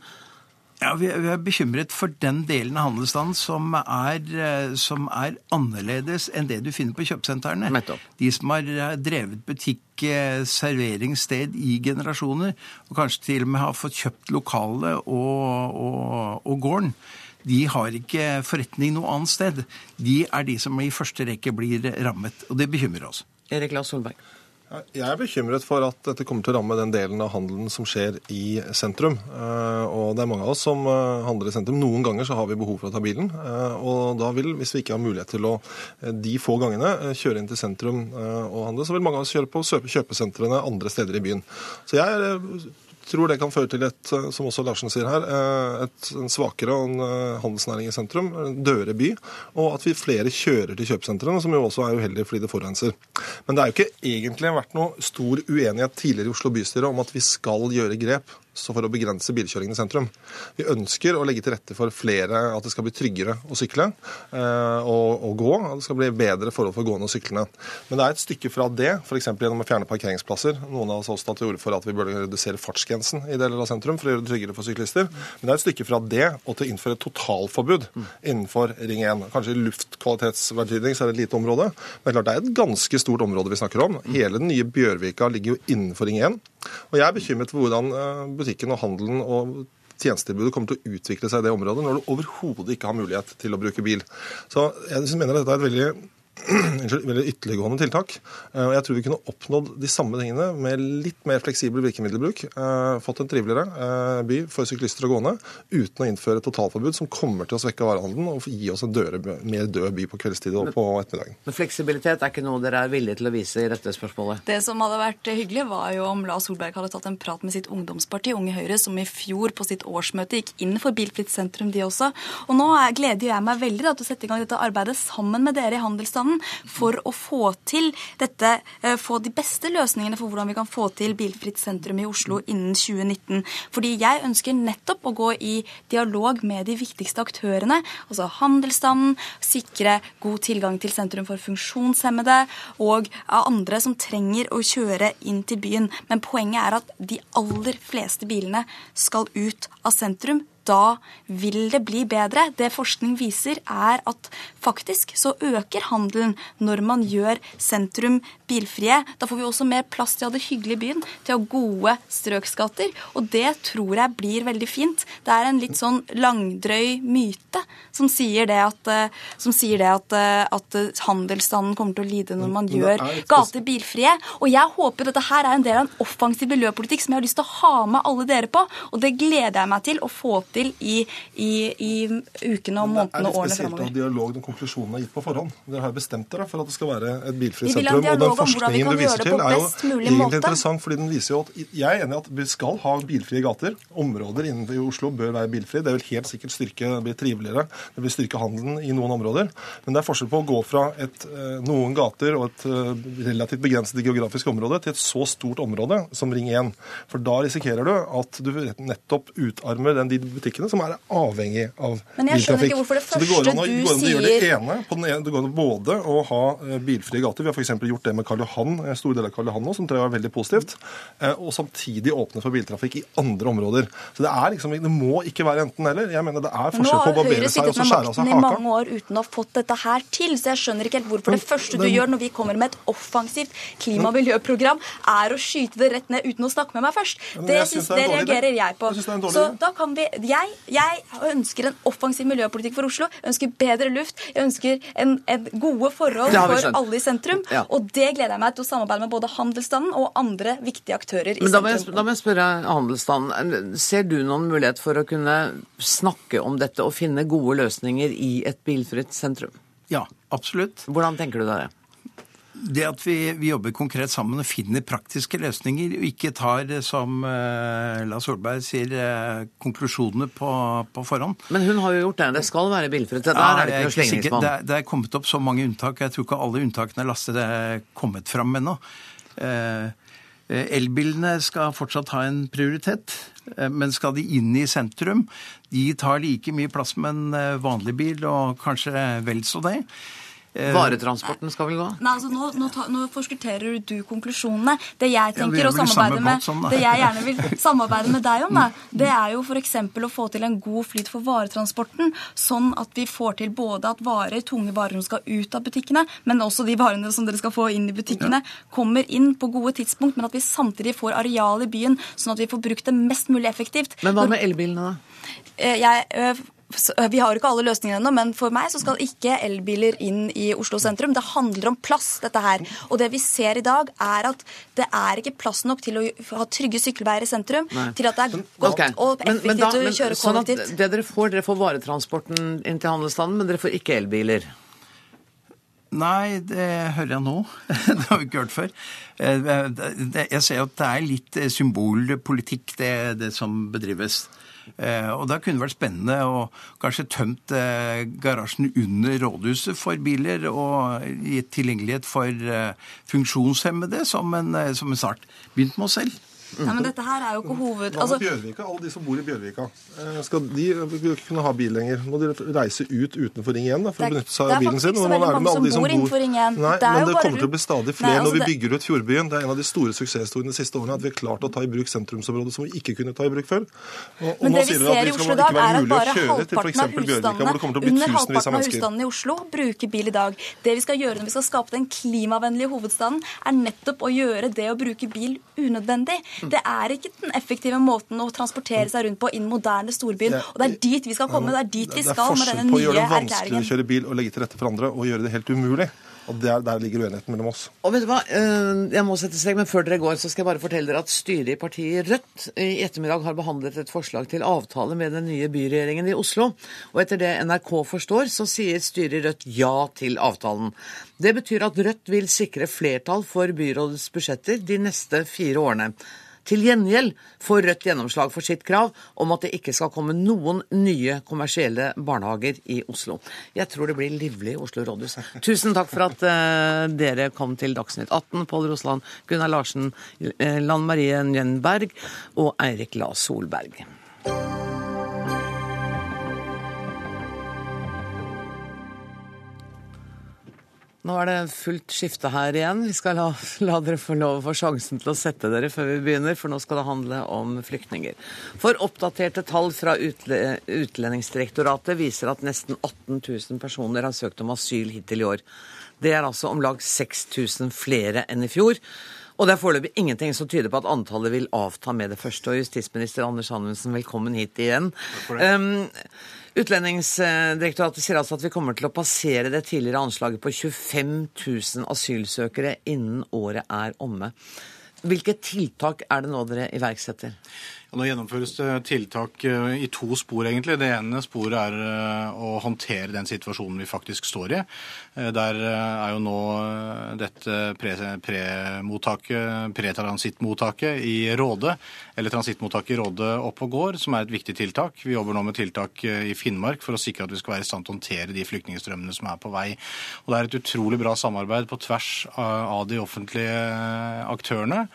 Ja, vi er, bekymret for den delen av handelsstanden som er, eh, som er annerledes enn det du finner på kjøpesentrene. Nettopp. De som har eh, drevet butikk, eh, serveringssted i generasjoner, og kanskje til og med har fått kjøpt lokalet og, og, og gården, de har ikke forretning noe annet sted. De er de som i første rekke blir rammet, og det bekymrer oss. Erik Lars Solberg. Jeg er bekymret for at dette kommer til å ramme den delen av handelen som skjer i sentrum. Eh, Og det er mange av oss som eh, handler i sentrum. Noen ganger så har vi behov for å ta bilen. eh, Og da vil, hvis vi ikke har mulighet til å de få gangene kjøre inn til sentrum og handle, så vil mange av oss kjøre på kjøpe- kjøpesentrene andre steder i byen. Så jeg eh, tror det kan føre til et, eh, som også Larsen sier her, eh, et, en svakere eh, handelsnæring i sentrum, en dødere by, og at vi flere kjører til kjøpesentrene, som jo også er uheldig fordi det forurenser. Men det er jo ikke egentlig vært noe stor uenighet tidligere i Oslo bystyre om at vi skal gjøre grep så for å begrense bilkjøringen i sentrum. Vi ønsker å legge til rette for flere, at det skal bli tryggere å sykle eh, og, og gå. At det skal bli bedre forhold for gående og syklende. Men det er et stykke fra det, f.eks. gjennom å fjerne parkeringsplasser. Noen av oss også tatt til orde for at vi burde redusere fartsgrensen i deler av sentrum for å gjøre det tryggere for syklister. Men det er et stykke fra det og til å innføre totalforbud innenfor Ring 1. Kanskje i luftkvalitetsverdien så er det et lite område, men klart det er et ganske stort område vi snakker om. Hele den nye Bjørvika ligger jo innenfor Ring 1. Og jeg er bekymret for hvordan eh, butikken og handelen og tjenestetilbudet kommer til å utvikle seg i det området når du overhodet ikke har mulighet til å bruke bil. Så jeg mener at dette er et veldig [clears throat] ytterliggående tiltak. Eh, Og jeg tror vi kunne oppnådd de samme tingene med litt mer fleksibel virkemiddelbruk. eh, Fått en triveligere eh, by for syklister og gående uten å innføre totalforbud som kommer til å svekke varehandelen og gi oss en døre, mer død by på kveldstid og på ettermiddagen. Men fleksibilitet er ikke noe dere er villige til å vise i dette spørsmålet? Det som hadde vært hyggelig, var jo om Lars Solberg hadde tatt en prat med sitt ungdomsparti, Unge Høyre, som i fjor på sitt årsmøte gikk inn for bilfritt sentrum, de også. Og nå er- gleder jeg meg veldig da, til å sette i gang dette arbeidet sammen med dere i handelsstanden for å få til dette, eh, få de beste løsningene for hvordan vi kan få til bilfritt sentrum i Oslo innen 2019. Fordi jeg ønsker nettopp å gå i dialog med de viktigste aktørene, altså handelsstanden, sikre god tilgang til sentrum for funksjonshemmede og andre som trenger å kjøre inn til byen. Men poenget er at de aller fleste bilene skal ut av sentrum. Da vil det bli bedre. Det forskning viser, er at faktisk så øker handelen når man gjør sentrum bilfrie. Da får vi også mer plass til å ha det hyggelig i byen, til å ha gode strøksgater. Og det tror jeg blir veldig fint. Det er en litt sånn langdrøy myte som sier det at, eh, som sier det at, eh, at handelsstanden kommer til å lide når man gjør er gater bilfrie. Og jeg håper dette her er en del av en offensiv miljøpolitikk som jeg har lyst til å ha med alle dere på. Og det gleder jeg meg til å få til i, i, i ukene og månedene og årene Det er litt dialog når konklusjonen er gitt på forhånd. Dere har bestemt dere for at det skal være et bilfritt sentrum. Og den forskningen du viser til, er jo egentlig måte. interessant, fordi den viser jo at jeg er enig i at vi skal ha bilfrie gater. Områder innenfor Oslo bør være bilfrie. Det vil helt sikkert styrke, det blir triveligere, det vil styrke handelen i noen områder. Men det er forskjell på å gå fra et, eh, noen gater og et eh, relativt begrenset geografisk område til et så stort område som Ring 1. For da risikerer du at du nettopp utarmer den, de butikkene som er avhengig av biltrafikk. Men jeg skjønner ikke hvorfor det første det å, du gjøre det sier- ene. Den ene det går an både å ha eh, bilfrie gater, vi har f.eks. gjort det med Karl Johan, en store deler av Karl Johan nå, som tror jeg er veldig positivt, eh, og samtidig åpne for biltrafikk i andre områder. Så det er liksom, det må ikke være enten-eller. Jeg mener det er forskjell på å barbere seg og sittet så med skjære av seg makten i mange år uten å ha fått dette her til, så jeg skjønner ikke helt hvorfor det første du gjør når vi kommer med et offensivt klima- og miljøprogram, er å skyte det rett ned uten å snakke med meg først. Det, synes, det er reagerer jeg på. Så da kan vi jeg, jeg ønsker en offensiv miljøpolitikk for Oslo. Jeg ønsker bedre luft. Jeg ønsker en, en gode forhold for alle i sentrum. Ja. Og det gleder jeg meg til å samarbeide med både handelsstanden og andre viktige aktører i Men da må, jeg, da må jeg spørre handelsstanden. Ser du noen mulighet for å kunne snakke om dette og finne gode løsninger i et bilfritt sentrum? Ja, absolutt. Hvordan tenker du deg det? Det at vi, vi jobber konkret sammen og finner praktiske løsninger, og ikke tar, eh, som eh, Lars Solberg sier, eh, konklusjonene på, på forhånd. Men hun har jo gjort det. Det skal være bilfritt. Der Ja, er det ikke noe ikke Det, det er kommet opp så mange unntak. Jeg tror ikke alle unntakene er lastet er kommet fram ennå. Elbilene skal fortsatt ha en prioritet, men skal de inn i sentrum? De tar like mye plass med en vanlig bil, og kanskje vel så det. Eh, Varetransporten skal vel gå? Nei, altså nå, nå, ta, nå forskutterer du konklusjonene. Det jeg tenker ja, å samarbeide med, som det jeg gjerne vil [laughs] samarbeide med deg om, da, det er jo f.eks. å få til en god flyt for varetransporten, sånn at vi får til både at varer, tunge varer som skal ut av butikkene, men også de varene som dere skal få inn i butikkene, kommer inn på gode tidspunkt, men at vi samtidig får areal i byen, sånn at vi får brukt det mest mulig effektivt. Men hva med elbilene, da? Eh, Jeg, eh, vi har ikke alle løsningene ennå, men for meg så skal ikke elbiler inn i Oslo sentrum. Det handler om plass, dette her. Og det vi ser i dag, er at det er ikke plass nok til å ha trygge sykkelveier i sentrum, til at det er godt okay. og effektivt men da- å kjøre kollektivt. sånn at. Det dere får, dere får varetransporten inn til handelsstanden, men dere får ikke elbiler. Nei, det hører jeg nå. [laughs] Det har vi ikke hørt før. Eh, det- det- Jeg ser at det er litt eh, symbolpolitikk, det, det som bedrives. Eh, Og da kunne det vært spennende å kanskje tømt garasjen under rådhuset for biler og gitt tilgjengelighet for funksjonshemmede som en, som en start. Begynt med oss selv. Nei, men dette her er jo ikke hoved... Altså, Bjørvika? Alle de som bor i Bjørvika. eh, Skal de ikke kunne ha bil lenger? Må de reise ut utenfor Ring 1 da, for er- å benytte seg det av er bilen faktisk sin? ikke så Og hva veldig er det med mange som bor innenfor Ring 1. Nei, Det er men det bare kommer til å bli stadig Nei, flere altså når vi bygger ut Fjordbyen. Det er en av de store suksesshistoriene de siste årene at vi har klart å ta i bruk sentrumsområdet som vi ikke kunne ta i bruk før. Og, og Men det vi sier dere ser i Oslo i dag, er at bare halvparten av det husstandene under halvparten av husstandene i Oslo bruker bil i dag. Det vi skal gjøre når vi skal skape den klimavennlige hovedstaden, er nettopp å gjøre det å bruke bil unødvendig. Mm. Det er ikke den effektive måten å transportere seg rundt på i den moderne storbyen. Og det er dit vi skal komme. Det er dit vi skal med denne nye erklæringen. Det er forskjell på å gjøre det vanskelig å kjøre bil og legge til rette for andre, og gjøre det helt umulig. Og der, der ligger uenigheten mellom oss. Og vet du hva, Eh, Jeg må sette strek, men før dere går, så skal jeg bare fortelle dere at styret i partiet Rødt i ettermiddag har behandlet et forslag til avtale med den nye byregjeringen i Oslo. Og etter det NRK forstår, så sier styret i Rødt ja til avtalen. Det betyr at Rødt vil sikre flertall for byrådets budsjetter de neste fire årene. Til gjengjeld får Rødt gjennomslag for sitt krav om at det ikke skal komme noen nye kommersielle barnehager i Oslo. Jeg tror det blir livlig i Oslo rådhus. Tusen takk for at uh, dere kom til Dagsnytt 18. Pål Rosland, Gunnar Larsen, eh, Lan Marie Njenberg og Eirik La Solberg. Nå er det fullt skifte her igjen. Vi skal la, la dere få lov å få sjansen til å sette dere før vi begynner, for nå skal det handle om flyktninger. For oppdaterte tall fra utle, Utlendingsdirektoratet viser at nesten 18 000 personer har søkt om asyl hittil i år. Det er altså om lag 6000 flere enn i fjor. Og det er foreløpig ingenting som tyder på at antallet vil avta med det første. Og justisminister Anders Anundsen, velkommen hit igjen. Um, Utlendingsdirektoratet sier altså at vi kommer til å passere det tidligere anslaget på 25 000 asylsøkere innen året er omme. Hvilke tiltak er det nå dere iverksetter? Nå gjennomføres det tiltak eh, i to spor, egentlig. Det ene sporet er eh, å håndtere den situasjonen vi faktisk står i. Eh, Der er jo nå dette pre-mottaket, pretransittmottaket i Råde, eller transittmottaket i Råde opp og går, som er et viktig tiltak. Vi jobber nå med tiltak i Finnmark for å sikre at vi skal være i stand til å håndtere de flyktningstrømmene som er på vei. Og Det er et utrolig bra samarbeid på tvers av de offentlige aktørene.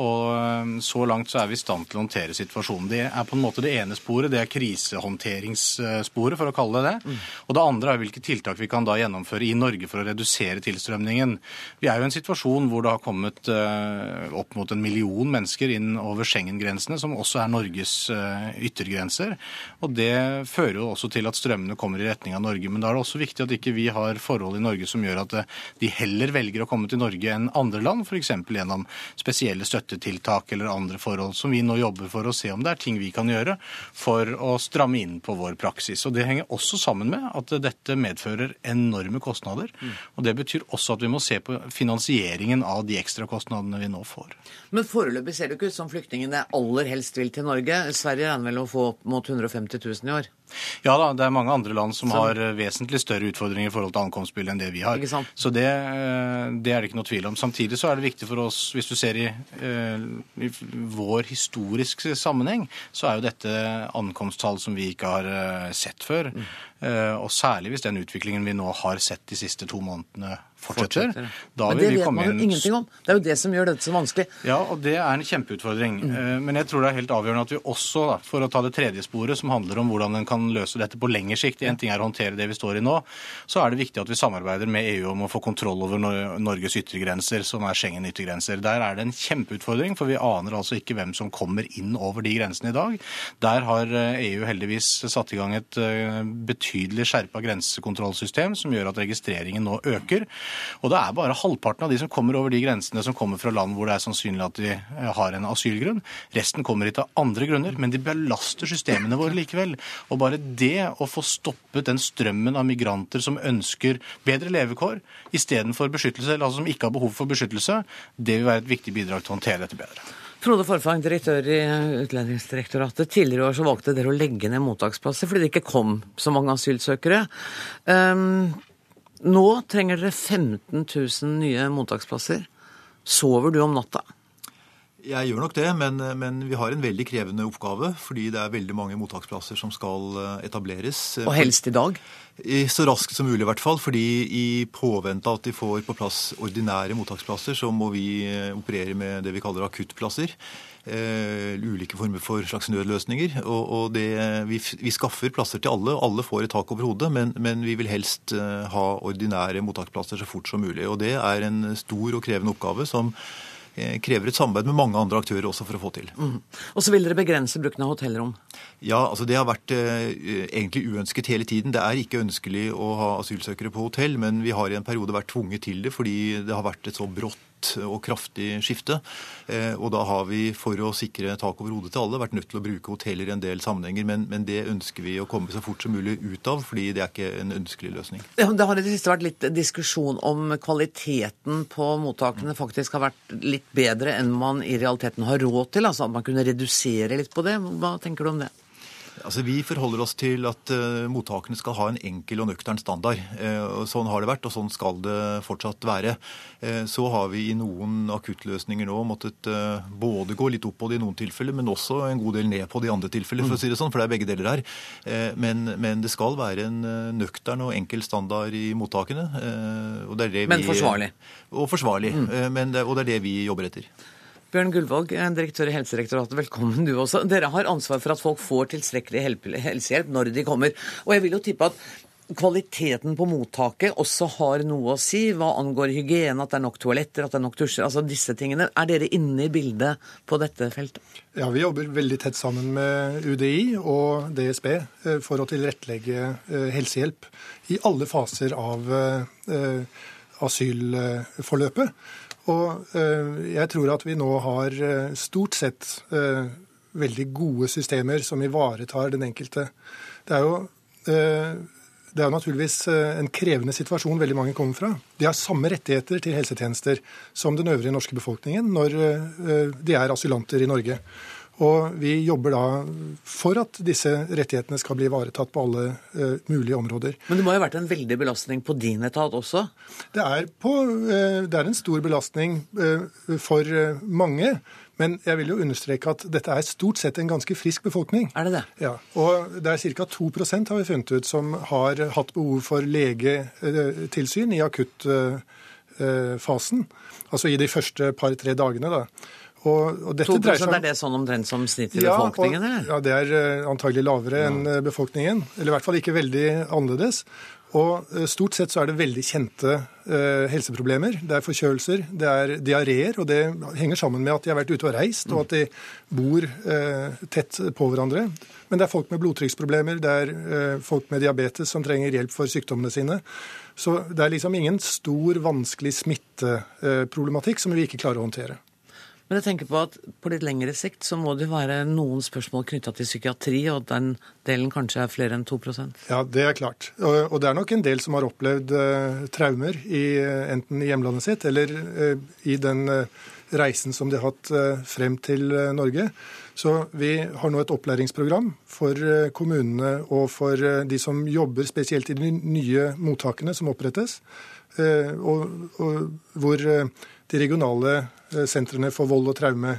Og så langt så er vi i stand til å håndtere situasjonen. Det er på en måte det ene sporet, det er krisehåndteringssporet, for å kalle det det. Og det andre er hvilke tiltak vi kan da gjennomføre i Norge for å redusere tilstrømningen. Vi er jo i en situasjon hvor det har kommet uh, opp mot en million mennesker inn over Schengen-grensene, som også er Norges uh, yttergrenser. Og det fører jo også til at strømmene kommer i retning av Norge. Men da er det også viktig at ikke vi har forhold i Norge som gjør at uh, de heller velger å komme til Norge enn andre land, f.eks. gjennom spesielle støttetiltak eller andre forhold som vi nå jobber for å se om det er ting vi kan gjøre for å stramme inn på vår praksis. Og Det henger også sammen med at dette medfører enorme kostnader. Og Det betyr også at vi må se på finansieringen av de ekstrakostnadene vi nå får. Men foreløpig ser det ikke ut som flyktningene aller helst vil til Norge. Sverige regner vel å få opp mot 150 000 i år? Ja da, det er mange andre land som har eh, vesentlig større utfordringer i forhold til ankomstbildet enn det vi har. Så det, eh, det er det ikke noe tvil om. Samtidig så er det viktig for oss, hvis du ser i, eh, i vår historiske sammenheng, så er jo dette ankomsttall som vi ikke har sett før. Mm. Og særlig hvis den utviklingen vi nå har sett de siste to månedene fortsetter. Fortsetter. Da Men det vet man jo ingenting om. Det er jo det som gjør dette så vanskelig. ja, og det er en kjempeutfordring. Mm. Men jeg tror det er helt avgjørende at vi også, for å ta det tredje sporet, som handler om hvordan en kan løse dette på lengre sikt, en ting er å håndtere det vi står i nå, så er det viktig at vi samarbeider med EU om å få kontroll over Norges yttergrenser, som er Schengen-yttergrenser. Der er det en kjempeutfordring, for vi aner altså ikke hvem som kommer inn over de grensene i dag. Der har eh, EU heldigvis satt i gang et eh, betydelig skjerpa grensekontrollsystem som gjør at registreringen nå øker. Og det er bare halvparten av de som kommer over de grensene som kommer fra land hvor det er sannsynlig at de eh, har en asylgrunn. Resten kommer hit av andre grunner, men de belaster systemene våre likevel. Og bare det å få stoppet den strømmen av migranter som ønsker bedre levekår istedenfor beskyttelse, eller altså som ikke har behov for beskyttelse, det vil være et viktig bidrag til å håndtere dette bedre. Frode Forfang, direktør i Utlendingsdirektoratet. Tidligere i år så valgte dere å legge ned mottaksplasser fordi det ikke kom så mange asylsøkere. Um, nå trenger dere 15 000 nye mottaksplasser. Sover du om natta? Jeg gjør nok det, men, men, vi har en veldig krevende oppgave. Fordi det er veldig mange mottaksplasser som skal eh, etableres. Og helst i dag? Så raskt som mulig, i hvert fall. fordi i påvente av at de får på plass ordinære mottaksplasser, så må vi eh, operere med det vi kaller akuttplasser. Uh, ulike former for slags nødløsninger. Og, og det, vi, vi, skaffer plasser til alle. Alle får et tak over hodet, men, men vi vil helst uh, ha ordinære mottaksplasser så fort som mulig. Og det er en stor og krevende oppgave som krever et samarbeid med mange andre aktører også for å få til. Mm. Og så vil dere begrense bruken av hotellrom? Ja, altså det har vært eh, egentlig uønsket hele tiden. Det er ikke ønskelig å ha asylsøkere på hotell, men vi har i en periode vært tvunget til det fordi det har vært et så brått og kraftig skifte. Eh, og da har vi, for å sikre tak over hodet til alle, vært nødt til å bruke hoteller i en del sammenhenger. Men, men det ønsker vi å komme så fort som mulig ut av, fordi det er ikke en ønskelig løsning. Det har i det siste vært litt diskusjon om kvaliteten på mottakene faktisk har vært litt bedre enn man i realiteten har råd til. Altså at man kunne redusere litt på det. Hva tenker du om det? Altså, Vi forholder oss til at uh, mottakene skal ha en enkel og nøktern standard. Uh, og Sånn har det vært, og sånn skal det fortsatt være. Uh, så har vi i noen akuttløsninger nå måttet både gå litt opp på det i noen tilfeller, men også en god del ned på de andre tilfeller, for å si det sånn, for det er begge deler her. Men, men, det skal være en nøktern og enkel standard i mottakene. og det er det vi, men forsvarlig? Og forsvarlig. Mm. Men det, og det er det vi jobber etter. Bjørn Gullvåg, direktør i Helsedirektoratet, velkommen du også. Dere har ansvar for at folk får tilstrekkelig helsehjelp når de kommer. Og jeg vil jo tippe at kvaliteten på mottaket også har noe å si hva angår hygiene, at det er nok toaletter, at det er nok dusjer, altså disse tingene. Er dere inne i bildet på dette feltet? Ja, vi jobber veldig tett sammen med UDI og DSB eh, for å tilrettelegge eh, helsehjelp i alle faser av eh, asylforløpet. Og eh, jeg tror at vi nå har eh, stort sett eh, veldig gode systemer som ivaretar den enkelte. Det er jo det er naturligvis en krevende situasjon veldig mange kommer fra. De har samme rettigheter til helsetjenester som den øvrige norske befolkningen når de er asylanter i Norge. Og vi jobber da for at disse rettighetene skal bli ivaretatt på alle uh, mulige områder. Men det må jo ha vært en veldig belastning på din etat også? Det er, på, uh, det er en stor belastning uh, for mange. Men jeg vil jo understreke at dette er stort sett en ganske frisk befolkning. Er det det? Ja, Og det er ca. 2% har vi funnet ut som har hatt behov for legetilsyn i akuttfasen. Altså i de første par-tre dagene. da. Og, og dette 2 seg. Er det sånn omtrent som snittet i ja, befolkningen? eller? Ja, det er uh, antagelig lavere ja. enn uh, befolkningen. Eller i hvert fall ikke veldig annerledes. Og uh, stort sett så er det veldig kjente helseproblemer. Det er forkjølelser, det er diareer, og det henger sammen med at de har vært ute og reist, og at de bor tett på hverandre. Men det er folk med blodtrykksproblemer, det er folk med diabetes som trenger hjelp for sykdommene sine. Så det er liksom ingen stor, vanskelig smitteproblematikk som vi ikke klarer å håndtere. Men jeg tenker på at på litt lengre sikt så må det være noen spørsmål knytta til psykiatri, og den delen kanskje er flere enn 2% Ja, det er klart. Og, det er nok en del som har opplevd uh, traumer i, enten i hjemlandet sitt eller uh, i den reisen som de har hatt frem til Norge. Så vi har nå et opplæringsprogram for kommunene og for de som jobber spesielt i de nye mottakene som opprettes, og, og hvor de regionale eh, sentrene for vold og traume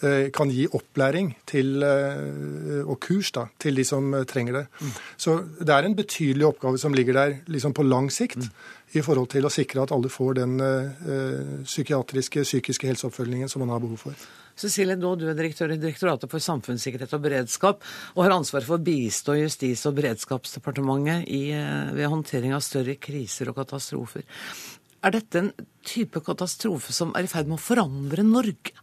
eh, kan gi opplæring til, eh, og kurs da, til de som trenger det. Mm. Så det er en betydelig oppgave som ligger der liksom på lang sikt mm. i forhold til å sikre at alle får den uh, psykiatriske, psykiske helseoppfølgingen som man har behov for. Cecilie Daa, du er direktør i Direktoratet for samfunnssikkerhet og beredskap og har ansvar for å bistå Justis- og beredskapsdepartementet i, ved håndtering av større kriser og katastrofer. Er dette en type katastrofe som er i ferd med å forandre Norge?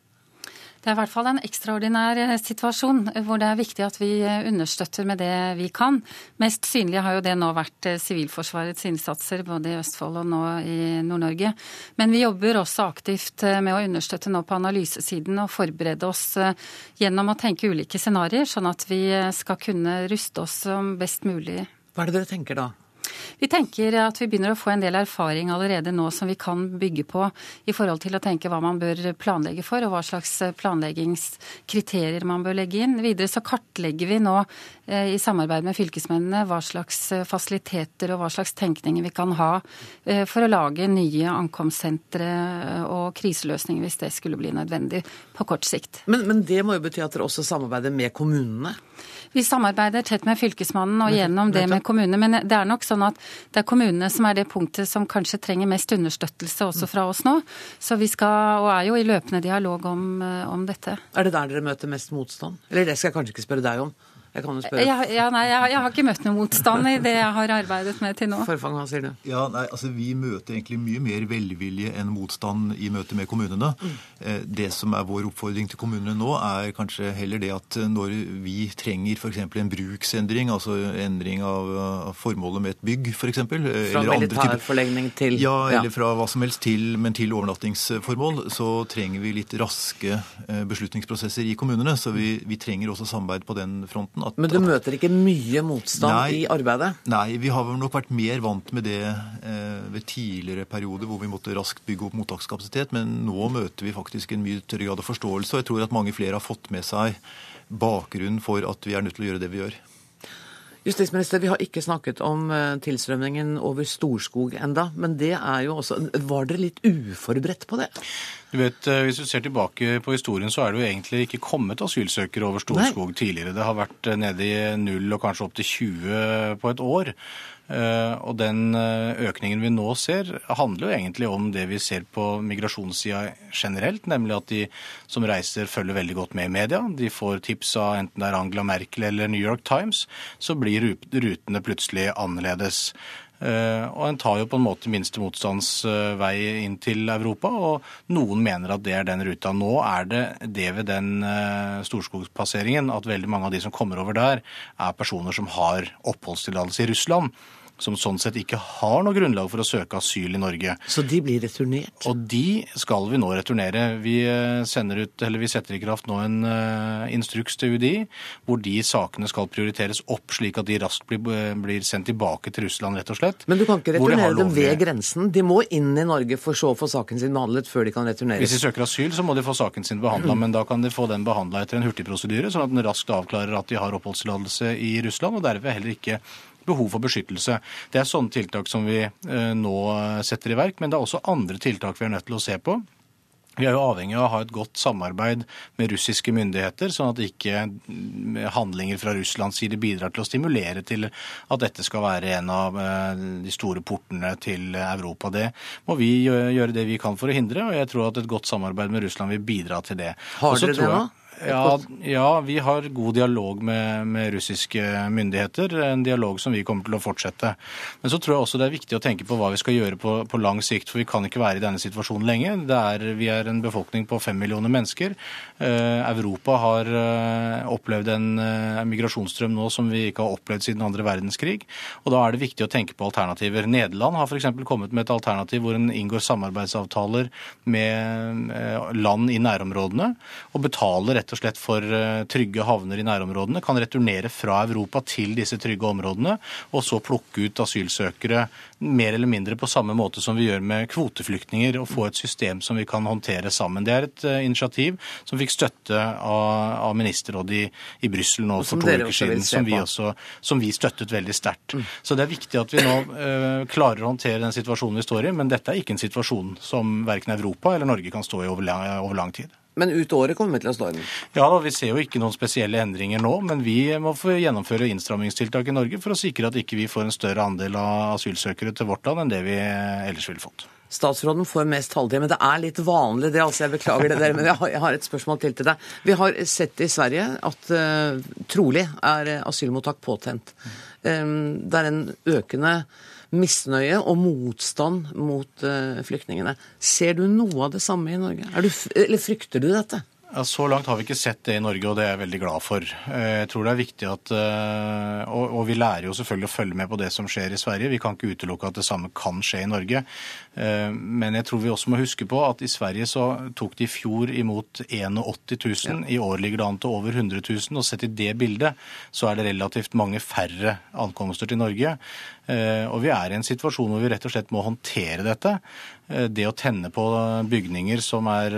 Det er i hvert fall en ekstraordinær eh, situasjon hvor det er viktig at vi eh, understøtter med det vi kan. Mest synlig har jo det nå vært eh, Sivilforsvarets innsatser både i Østfold og nå i Nord-Norge. Men vi jobber også aktivt med å understøtte nå på analysesiden og forberede oss gjennom å tenke ulike scenarioer, sånn at vi skal kunne ruste oss som best mulig. Hva er det dere tenker da? Vi tenker at vi begynner å få en del erfaring allerede nå som vi kan bygge på i forhold til å tenke hva man bør planlegge for, og hva slags planleggingskriterier man bør legge inn. Videre så kartlegger vi nå eh, i samarbeid med fylkesmennene hva slags eh, fasiliteter og hva slags tenkninger vi kan ha eh, for å lage nye ankomstsentre og kriseløsninger hvis det skulle bli nødvendig på kort sikt. Men, men det må jo bety at dere også samarbeider med kommunene? Vi samarbeider tett med Fylkesmannen og gjennom det med kommunene. Men det er nok sånn at det er kommunene som er det punktet som kanskje trenger mest understøttelse også fra oss nå. Så vi skal, og er jo i løpende dialog om, eh, om dette. Er det der dere møter mest motstand? Eller det skal jeg kanskje ikke spørre deg om. Jeg kan jo spørre. Ja, ja, nei, jeg, jeg har ikke møtt noen motstand i det jeg har arbeidet med til nå. Forfang, hva sier du? Ja, nei, altså Vi møter egentlig mye mer velvilje enn motstand i møte med kommunene. Mm. Det som er vår oppfordring til kommunene nå, er kanskje heller det at når vi trenger f.eks. en bruksendring, altså endring av formålet med et bygg f.eks. Fra militærforlegning til Ja, eller fra hva som helst til, men til overnattingsformål, så trenger vi litt raske eh, beslutningsprosesser i kommunene. Så vi, vi trenger også samarbeid på den fronten. At, Men du møter ikke mye motstand Nei. i arbeidet? Nei, vi har vel nok vært mer vant med det eh, ved tidligere perioder hvor vi måtte raskt bygge opp mottakskapasitet, men nå møter vi faktisk en mye større grad av forståelse, og jeg tror at mange flere har fått med seg bakgrunnen for at vi er nødt til å gjøre det vi gjør. Justisminister, vi har ikke snakket om eh, tilstrømningen over Storskog enda, men det er jo også Var dere litt uforberedt på det? Du vet, eh, Hvis du ser tilbake på historien, så er det jo egentlig ikke kommet asylsøkere over Storskog tidligere. Det har vært eh, nede i null og kanskje opp til 20 på et år. Eh, Og den eh, økningen vi nå ser, handler jo egentlig om det vi ser på migrasjonssida generelt, nemlig at de som reiser følger veldig godt med i media. De får tips av enten det er Angela Merkel eller New York Times, så blir rutene plutselig annerledes. Eh, Og en tar jo på en måte minste motstands eh, vei inn til Europa, og noen mener at det er den ruta. Nå er det det ved den eh, Storskogspasseringen at veldig mange av de som kommer over der, er personer som har oppholdstillatelse i Russland. Som sånn sett ikke har noe grunnlag for å søke asyl i Norge. Så de blir returnert? Og de skal vi nå returnere. Vi, eh, ut, eller vi setter i kraft nå en eh, instruks til UDI, hvor de sakene skal prioriteres opp, slik at de raskt blir, blir sendt tilbake til Russland, rett og slett. Men du kan ikke returnere de returnere dem ved grensen. De må inn i Norge for så å få saken sin behandlet før de kan returneres. Hvis de søker asyl, så må de få saken sin behandla, men da kan de få den behandla etter en hurtigprosedyre, sånn at den raskt avklarer at de har oppholdstillatelse i Russland, og derved heller ikke behov for beskyttelse. Det er sånne tiltak som vi eh, nå setter i verk, men det er også andre tiltak vi er nødt til å se på. Vi er jo avhengig av å ha et godt samarbeid med russiske myndigheter, sånn at ikke mm, handlinger fra Russlands side bidrar til å stimulere til at dette skal være en av eh, de store portene til Europa. Det må vi gjøre det vi kan for å hindre, og jeg tror at et godt samarbeid med Russland vil bidra til det. Har dere det nå? Ja, ja, vi har god dialog med, med russiske myndigheter. En dialog som vi kommer til å fortsette. Men så tror jeg også det er viktig å tenke på hva vi skal gjøre på, på lang sikt. For vi kan ikke være i denne situasjonen lenge. Det er, vi er en befolkning på fem millioner mennesker. Eh, Europa har eh, opplevd en eh, migrasjonsstrøm nå som vi ikke har opplevd siden andre verdenskrig. Og da er det viktig å tenke på alternativer. Nederland har f.eks. kommet med et alternativ hvor en inngår samarbeidsavtaler med eh, land i nærområdene og betaler rett og slett for eh, trygge havner i nærområdene, kan returnere fra Europa til disse trygge områdene, og så plukke ut asylsøkere mer eller mindre på samme måte som vi gjør med kvoteflyktninger, og få et system som vi kan håndtere sammen. Det er et eh, initiativ som fikk støtte av, av ministerrådet i, i Brussel nå for to uker siden, som vi, også, som vi støttet veldig sterkt. Så det er viktig at vi nå eh, klarer å håndtere den situasjonen vi står i, men dette er ikke en situasjon som verken Europa eller Norge kan stå i over lang, over lang tid. Men ut året kommer vi til å stå i den. Ja, da, Vi ser jo ikke noen spesielle endringer nå, men vi må få gjennomføre innstrammingstiltak i Norge for å sikre at ikke vi får en større andel av asylsøkere til vårt land enn det vi ellers ville fått. Statsråden får mest taletid, men det er litt vanlig det. altså Jeg beklager det, dere, men jeg har, et spørsmål til til deg. Vi har sett i Sverige at uh, trolig er asylmottak påtent. Um, det er en økende misnøye og motstand mot eh, flyktningene. Ser du noe av det samme i Norge? Du, eller frykter du dette? Ja, Så langt har vi ikke sett det i Norge, og det er jeg veldig glad for. Eh, Jeg tror det er viktig at eh, Og, og vi lærer jo selvfølgelig å følge med på det som skjer i Sverige. Vi kan ikke utelukke at det samme kan skje i Norge. Eh, Men jeg tror vi også må huske på at i Sverige så tok de i fjor imot 81 000. I år ligger det an til over 100 000. Og sett i det bildet så er det relativt mange færre ankomster til Norge. Eh, Og vi er i en situasjon hvor vi rett og slett må håndtere dette. Eh, Det å tenne på bygninger som er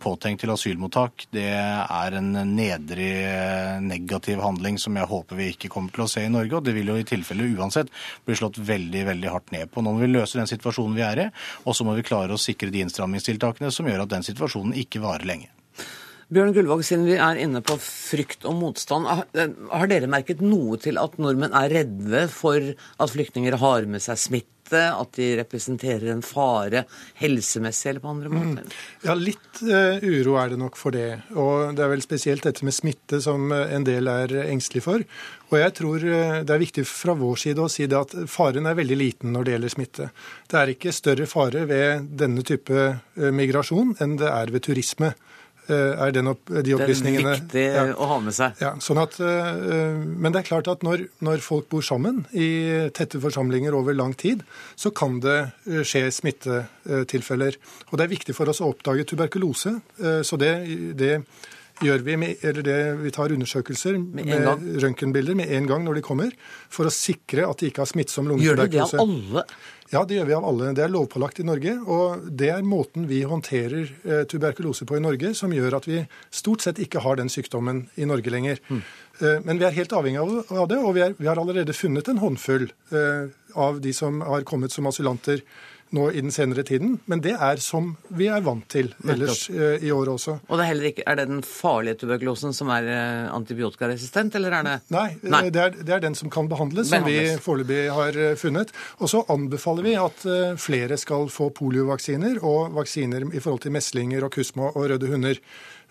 påtenkt til asylmottak, det er en nedrig negativ handling som jeg håper vi ikke kommer til å se i Norge. Og det vil jo i tilfelle uansett bli slått veldig veldig hardt ned på. Nå må vi løse den situasjonen vi er i, og så må vi klare å sikre de innstrammingstiltakene som gjør at den situasjonen ikke varer lenge. Bjørn Gullvåg, siden vi er inne på frykt og motstand, har, dere merket noe til at nordmenn er redde for at flyktninger har med seg smitte? At de representerer en fare helsemessig eller på andre måter? Ja, litt uh, uro er det nok for det. Og det er vel spesielt dette med smitte som eh, en del er engstelig for. Og jeg tror uh, det er viktig fra vår side å si det at faren er veldig liten når det gjelder smitte. Det er ikke større fare ved denne type migrasjon enn det er ved turisme. Er den opp, de opplysningene Det er viktig ja. å ha med seg. Ja, sånn at, men det er klart at når, når, folk bor sammen i tette forsamlinger over lang tid, så kan det skje smittetilfeller. Og det er viktig for oss å oppdage tuberkulose. Så det, det gjør vi med, eller det, vi tar undersøkelser med, med røntgenbilder med en gang når de kommer, for å sikre at de ikke har smittsom lungetuberkulose. Gjør de det av alle? Ja, det gjør vi av alle. Det er lovpålagt i Norge. Og det er måten vi håndterer eh, tuberkulose på i Norge, som gjør at vi stort sett ikke har den sykdommen i Norge lenger. Mm. Eh, men vi er helt avhengig av det, og vi, er, vi har allerede funnet en håndfull eh, av de som har kommet som asylanter nå i den senere tiden. Men det er som vi er vant til ellers eh, i år også. Og det er, heller ikke, er det den farlige tuberkulosen som er eh, antibiotikaresistent, eller er det Nei, Nei. Det, er, det, er, den som kan behandles, behandles. som vi foreløpig har eh, funnet. Og så anbefaler vi at eh, flere skal få poliovaksiner og vaksiner i forhold til meslinger og kusma og røde hunder.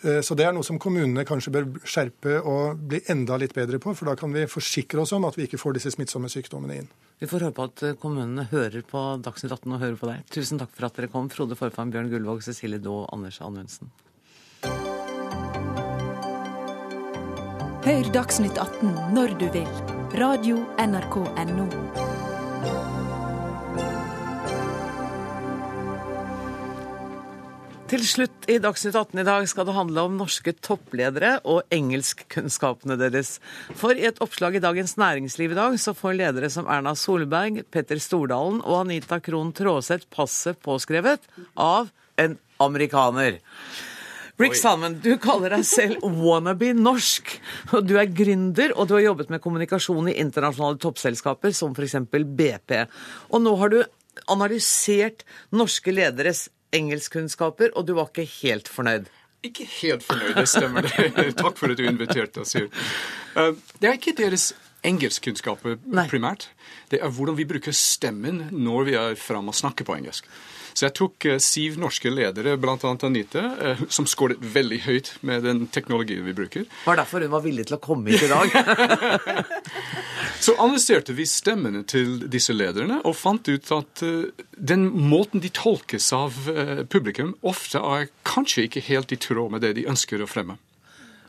Eh, så det er noe som kommunene kanskje bør skjerpe og bli enda litt bedre på, for da kan vi forsikre oss om at vi ikke får disse smittsomme sykdommene inn. Vi får håpe at eh, kommunene hører på Dagsnytt 18 og hører på deg. Tusen takk for at dere kom, Frode Forfang, Bjørn Gullvåg, Cecilie Daa og Anders Anundsen. Hør Dagsnytt 18 når du vil. Radio NRK Radio.nrk.no. Til slutt i Dagsnytt 18 i dag skal det handle om norske toppledere og engelskkunnskapene deres. For i et oppslag i Dagens Næringsliv i dag så får ledere som Erna Solberg, Petter Stordalen og Anita Krohn Traaseth passet påskrevet av en amerikaner. Rick Salmon, du kaller deg selv wannabe norsk. og Du er gründer, og du har jobbet med kommunikasjon i internasjonale toppselskaper som f.eks. BP. Og nå har du analysert norske lederes engelskkunnskaper, og du var ikke helt fornøyd? Ikke helt fornøyd, det stemmer. det. [laughs] Takk for at du inviterte oss her. Eh, det er ikke deres engelskkunnskaper primært. Det er hvordan vi bruker stemmen når vi er framme og snakker på engelsk. Så jeg tok siv norske ledere, bl.a. Anita, uh, som skåret veldig høyt med den teknologien vi bruker. Var derfor hun var villig til å komme hit i dag? [laughs] Så analyserte vi stemmene til disse lederne og fant ut at uh, den måten de tolkes av publikum, ofte er kanskje ikke helt i tråd med det de ønsker å fremme.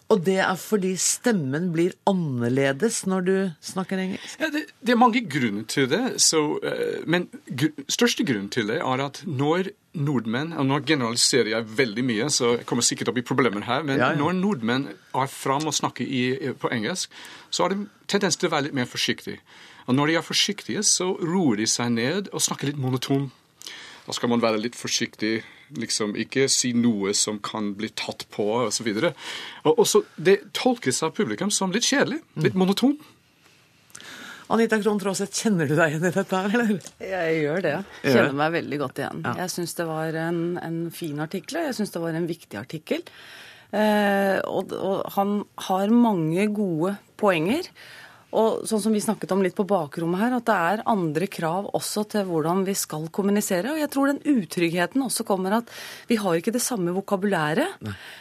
Og det er fordi stemmen blir annerledes når du snakker engelsk? Ja, det, det, er mange grunner til det. Så, uh, men gr største grunn til det er at når nordmenn og Nå generaliserer jeg veldig mye, så jeg kommer sikkert opp i problemer her. Men ja, ja. når nordmenn er fram og snakker i, på engelsk, så har de tendens til å være litt mer forsiktige. Og når de er forsiktige, så roer de seg ned og snakker litt monoton. Da skal man være litt forsiktig liksom ikke si noe som kan bli tatt på, osv. Og, og så Det tolkes av publikum som litt kjedelig, litt mm. monoton. Anita Krohn Traaseth, kjenner du deg igjen i dette her, eller? Jeg gjør det. Kjenner meg veldig godt igjen. Ja. Jeg syns det var en, en fin artikkel, og jeg syns det var en viktig artikkel. Eh, og, og han har mange gode poenger. Og sånn som vi snakket om litt på bakrommet her, at det er andre krav også til hvordan vi skal kommunisere. Og jeg tror den utryggheten også kommer at vi har ikke det samme vokabulæret.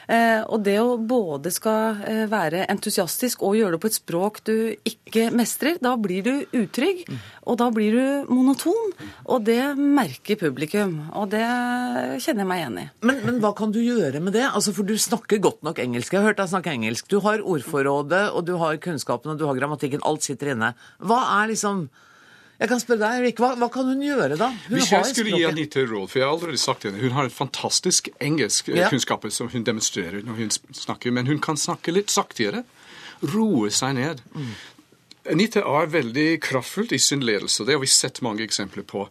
Eh, og det å både skal eh, være entusiastisk og gjøre det på et språk du ikke mestrer, da blir du utrygg. Og da blir du monoton. Og det merker publikum. Og det kjenner jeg meg igjen i. Men, men hva kan du gjøre med det? Altså, For du snakker godt nok engelsk. Jeg har hørt deg snakke engelsk. Du har ordforrådet, og du har kunnskapen, og du har grammatikken politikken. Alt sitter inne. Hva er liksom jeg kan spørre deg, Erik, hva, hva, kan hun gjøre, da? Hun Hvis jeg skulle gi Anita råd, for jeg har allerede sagt henne, hun har en fantastisk engelsk eh, ja. som hun demonstrerer når hun snakker, men hun kan snakke litt saktere. Roe seg ned. Mm. Anita er veldig kraftfull i sin ledelse, det har vi sett mange eksempler på.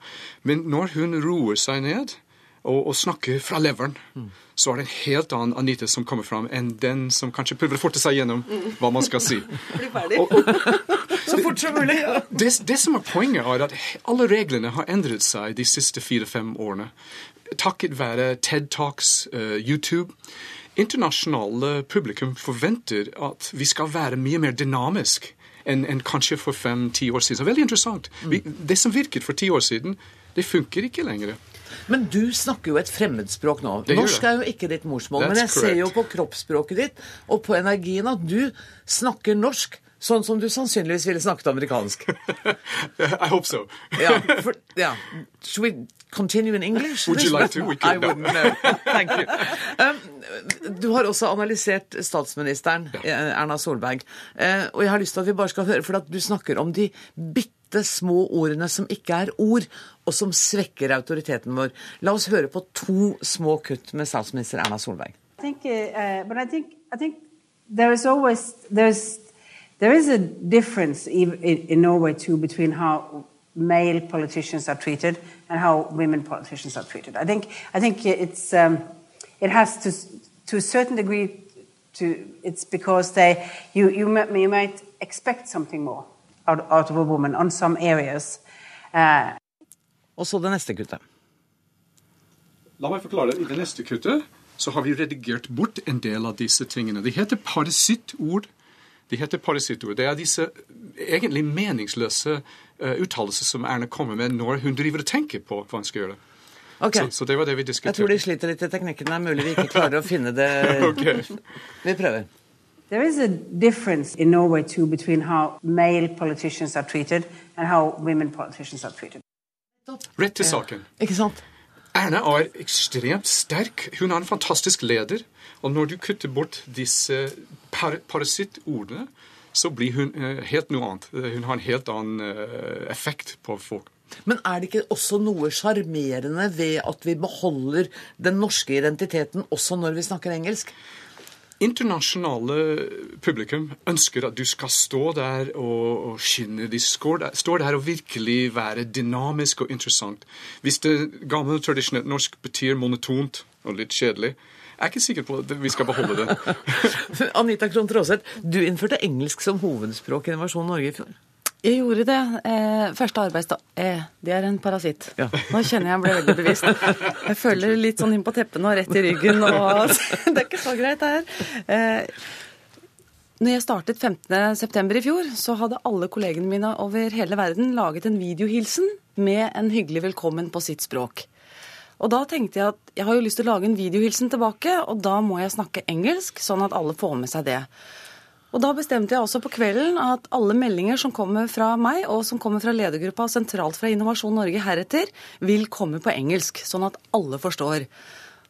Men når hun roer seg ned og, og snakker fra leveren, mm så er det en helt annen Anita som kommer fram, enn den som kanskje prøver å forte seg gjennom hva man skal si. [laughs] Og, og, [laughs] så fort som mulig. [laughs] Det, det, som er poenget, er at alle reglene har endret seg de siste fire-fem årene. Takket være TED Talks, uh, YouTube. internasjonale publikum forventer at vi skal være mye mer dynamisk enn en kanskje for fem-ti år siden. Så veldig interessant. Vi, det som virket for ti år siden, det funker ikke lenger. Men du snakker jo et fremmedspråk nå. Norsk er jo ikke ditt morsmål. That's men jeg ser jo på kroppsspråket ditt og på energien at du snakker norsk sånn som du sannsynligvis ville snakket amerikansk. [laughs] I hope so. ja, for, ja. Should we continue in English? Would you like to? We could, I wouldn't know. Thank you. Um, du har også analysert statsministeren, Erna Solberg. Uh, og jeg har lyst til at vi bare skal høre, for at du snakker om de bitte små ordene som ikke er ord, og som svekker autoriteten vår. La oss høre på to små kutt med statsminister Erna Solberg. I think, uh, but I think I think there is always there's there is a difference in, in Norway too between how male politicians are treated and how women politicians are treated. I think I think it's um, it has to to a certain degree to it's because they you you you might expect something more out, of a woman on some areas. Uh, Og så det neste kuttet. La meg forklare. det. I det neste kuttet så har vi redigert bort en del av disse tingene. De heter parasittord. De heter parasittord. Det er disse egentlig meningsløse uh, uttalelser som Erna kommer med når hun driver og tenker på hva hun skal gjøre. Okay. Så, så det var det vi diskuterte. Jeg tror de sliter litt i teknikken. Det er mulig vi ikke klarer å finne det. [laughs] okay. Vi prøver. There is a difference in Norway too between how male politicians are treated and how women politicians are treated. Rett til saken. Ikke sant? Erna er ekstremt sterk. Hun er en fantastisk leder. Og når du kutter bort disse par parasittordene, så blir hun eh, helt noe annet. Eh, Hun har en helt annen eh, effekt på folk. Men er det ikke også noe sjarmerende ved at vi beholder den norske identiteten også når vi snakker engelsk? Internasjonale publikum ønsker at du skal stå der og, og skinne. De står der, står der og virkelig være dynamisk og interessant. Hvis det gamle, tradisjonelt norsk betyr monotont og litt kjedelig, jeg er ikke sikker på at vi skal beholde det. [laughs] [laughs] Anita Krohn Traaseth, du innførte engelsk som hovedspråk i Innovasjon Norge i fjor. Jeg gjorde det. Eh, første arbeidsdag. Eh, det er en parasitt. Ja. Nå kjenner jeg ble veldig bevisst. Jeg føler litt sånn inn på teppene og rett i ryggen. Og [laughs] det er ikke så greit, det her. Eh, når jeg startet 15.9. i fjor, så hadde alle kollegene mine over hele verden laget en videohilsen med en hyggelig velkommen på sitt språk. Og da tenkte jeg at jeg har jo lyst til å lage en videohilsen tilbake, og da må jeg snakke engelsk, sånn at alle får med seg det. Og da bestemte jeg også på kvelden at alle meldinger som kommer fra meg, og som kommer fra ledergruppa sentralt fra Innovasjon Norge heretter, vil komme på engelsk, sånn at alle forstår.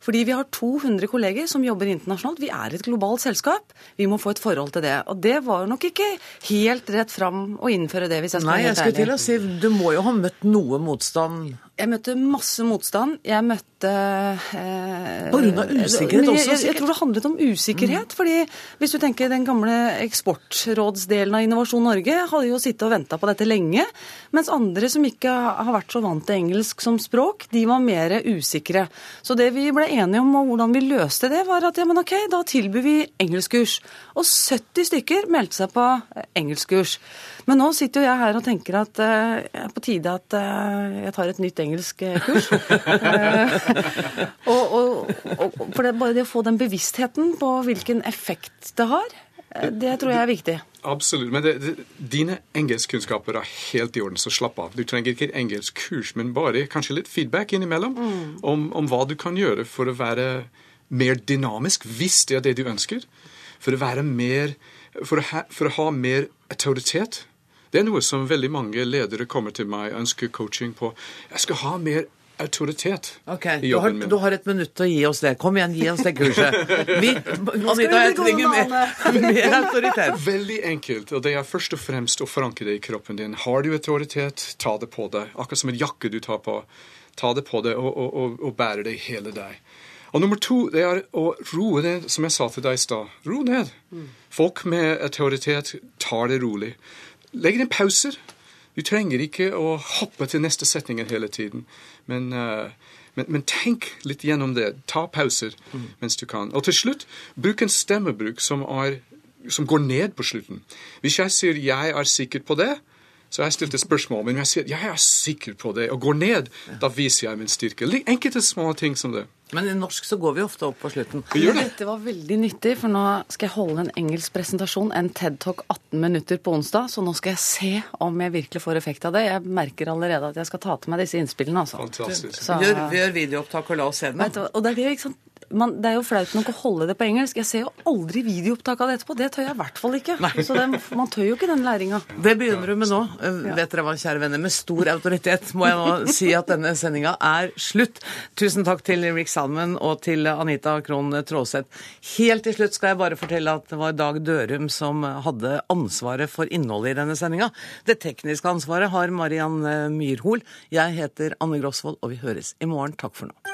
Fordi vi har 200 kolleger som jobber internasjonalt. Vi er et globalt selskap. Vi må få et forhold til det. Og det var nok ikke helt rett fram å innføre det, hvis jeg skal Nei, jeg skulle til å si, du må jo ha møtt noe motstand. Jeg møtte masse motstand. Jeg møtte eh, På grunn av usikkerhet også, Jeg, jeg, tror det handlet om usikkerhet. fordi hvis du tenker den gamle eksportrådsdelen av Innovasjon Norge hadde jo sittet og venta på dette lenge. Mens andre som ikke har vært så vant til engelsk som språk, de var mer usikre. Så det vi ble enige om og hvordan vi løste det, var at ja, men ok, da tilbyr vi engelskkurs. Og 70 stykker meldte seg på eh, engelskkurs. Men nå sitter jo jeg her og tenker at det uh, er på tide at uh, jeg tar et nytt engelskkurs. [laughs] Eh, og, og, og, for det, bare det å få den bevisstheten på hvilken effekt det har, eh, det tror jeg er viktig. Absolutt. Men det, det, dine engelskkunnskaper er helt i orden, så slapp av. Du trenger ikke engelskkurs, men bare kanskje litt feedback innimellom om, om hva du kan gjøre for å være mer dynamisk, hvis det er det du ønsker. For å være mer For å ha, for å ha mer autoritet. Det er noe som veldig mange ledere kommer til meg og ønsker coaching på. Jeg skal ha mer autoritet okay, i du har, jobben min. du har et minutt til å gi oss det. Kom igjen, gi oss det kurset. Vi, [laughs] Anita, jeg trenger mer, [laughs] mer autoritet. [laughs] Veldig enkelt, og det er først og fremst å forankre det i kroppen din. Har du autoritet, ta det på deg. Akkurat som en jakke du tar på. Ta det på deg og, og, og, og bære det i hele deg. Og nummer to det er å roe ned, som jeg sa til deg i stad. Ro ned. Folk med autoritet tar det rolig. Legg inn pauser. Du trenger ikke å hoppe til neste setningen hele tiden. Men, eh, men, men tenk litt gjennom det. Ta pauser mens du kan. Og til slutt, bruk en stemmebruk som, er, som går ned på slutten. Hvis jeg sier 'jeg er sikker på det', så jeg stilt et spørsmål. Men jeg sier 'jeg er sikker på det', og går ned, da viser jeg min styrke. Enkelte små ting som det. Men i norsk så går vi ofte opp på slutten. Det. dette var veldig nyttig, for nå skal jeg holde en engelsk presentasjon, en TED Talk 18 minutter på onsdag, så nå skal jeg se om jeg virkelig får effekt av det. Jeg merker allerede at jeg skal ta til meg disse innspillene, altså. Fantastisk. Så, vi, gjør, vi gjør videoopptak og la oss se den. Og det er det, ikke sant man, det er jo flaut nok å holde det på engelsk. Jeg ser jo aldri videoopptak av det etterpå. Det tør jeg i hvert fall ikke. Nei. Så det, man tør jo ikke den læringa. Det begynner du med nå. Ja. Vet dere hva, kjære venner. Med stor autoritet må jeg nå si at denne sendinga er slutt. Tusen takk til Rick Salman og til Anita Krohn Traaseth. Helt til slutt skal jeg bare fortelle at det var Dag Dørum som hadde ansvaret for innholdet i denne sendinga. Det tekniske ansvaret har Mariann Myrhol. Jeg heter Anne Grosvold, og vi høres i morgen. Takk for nå.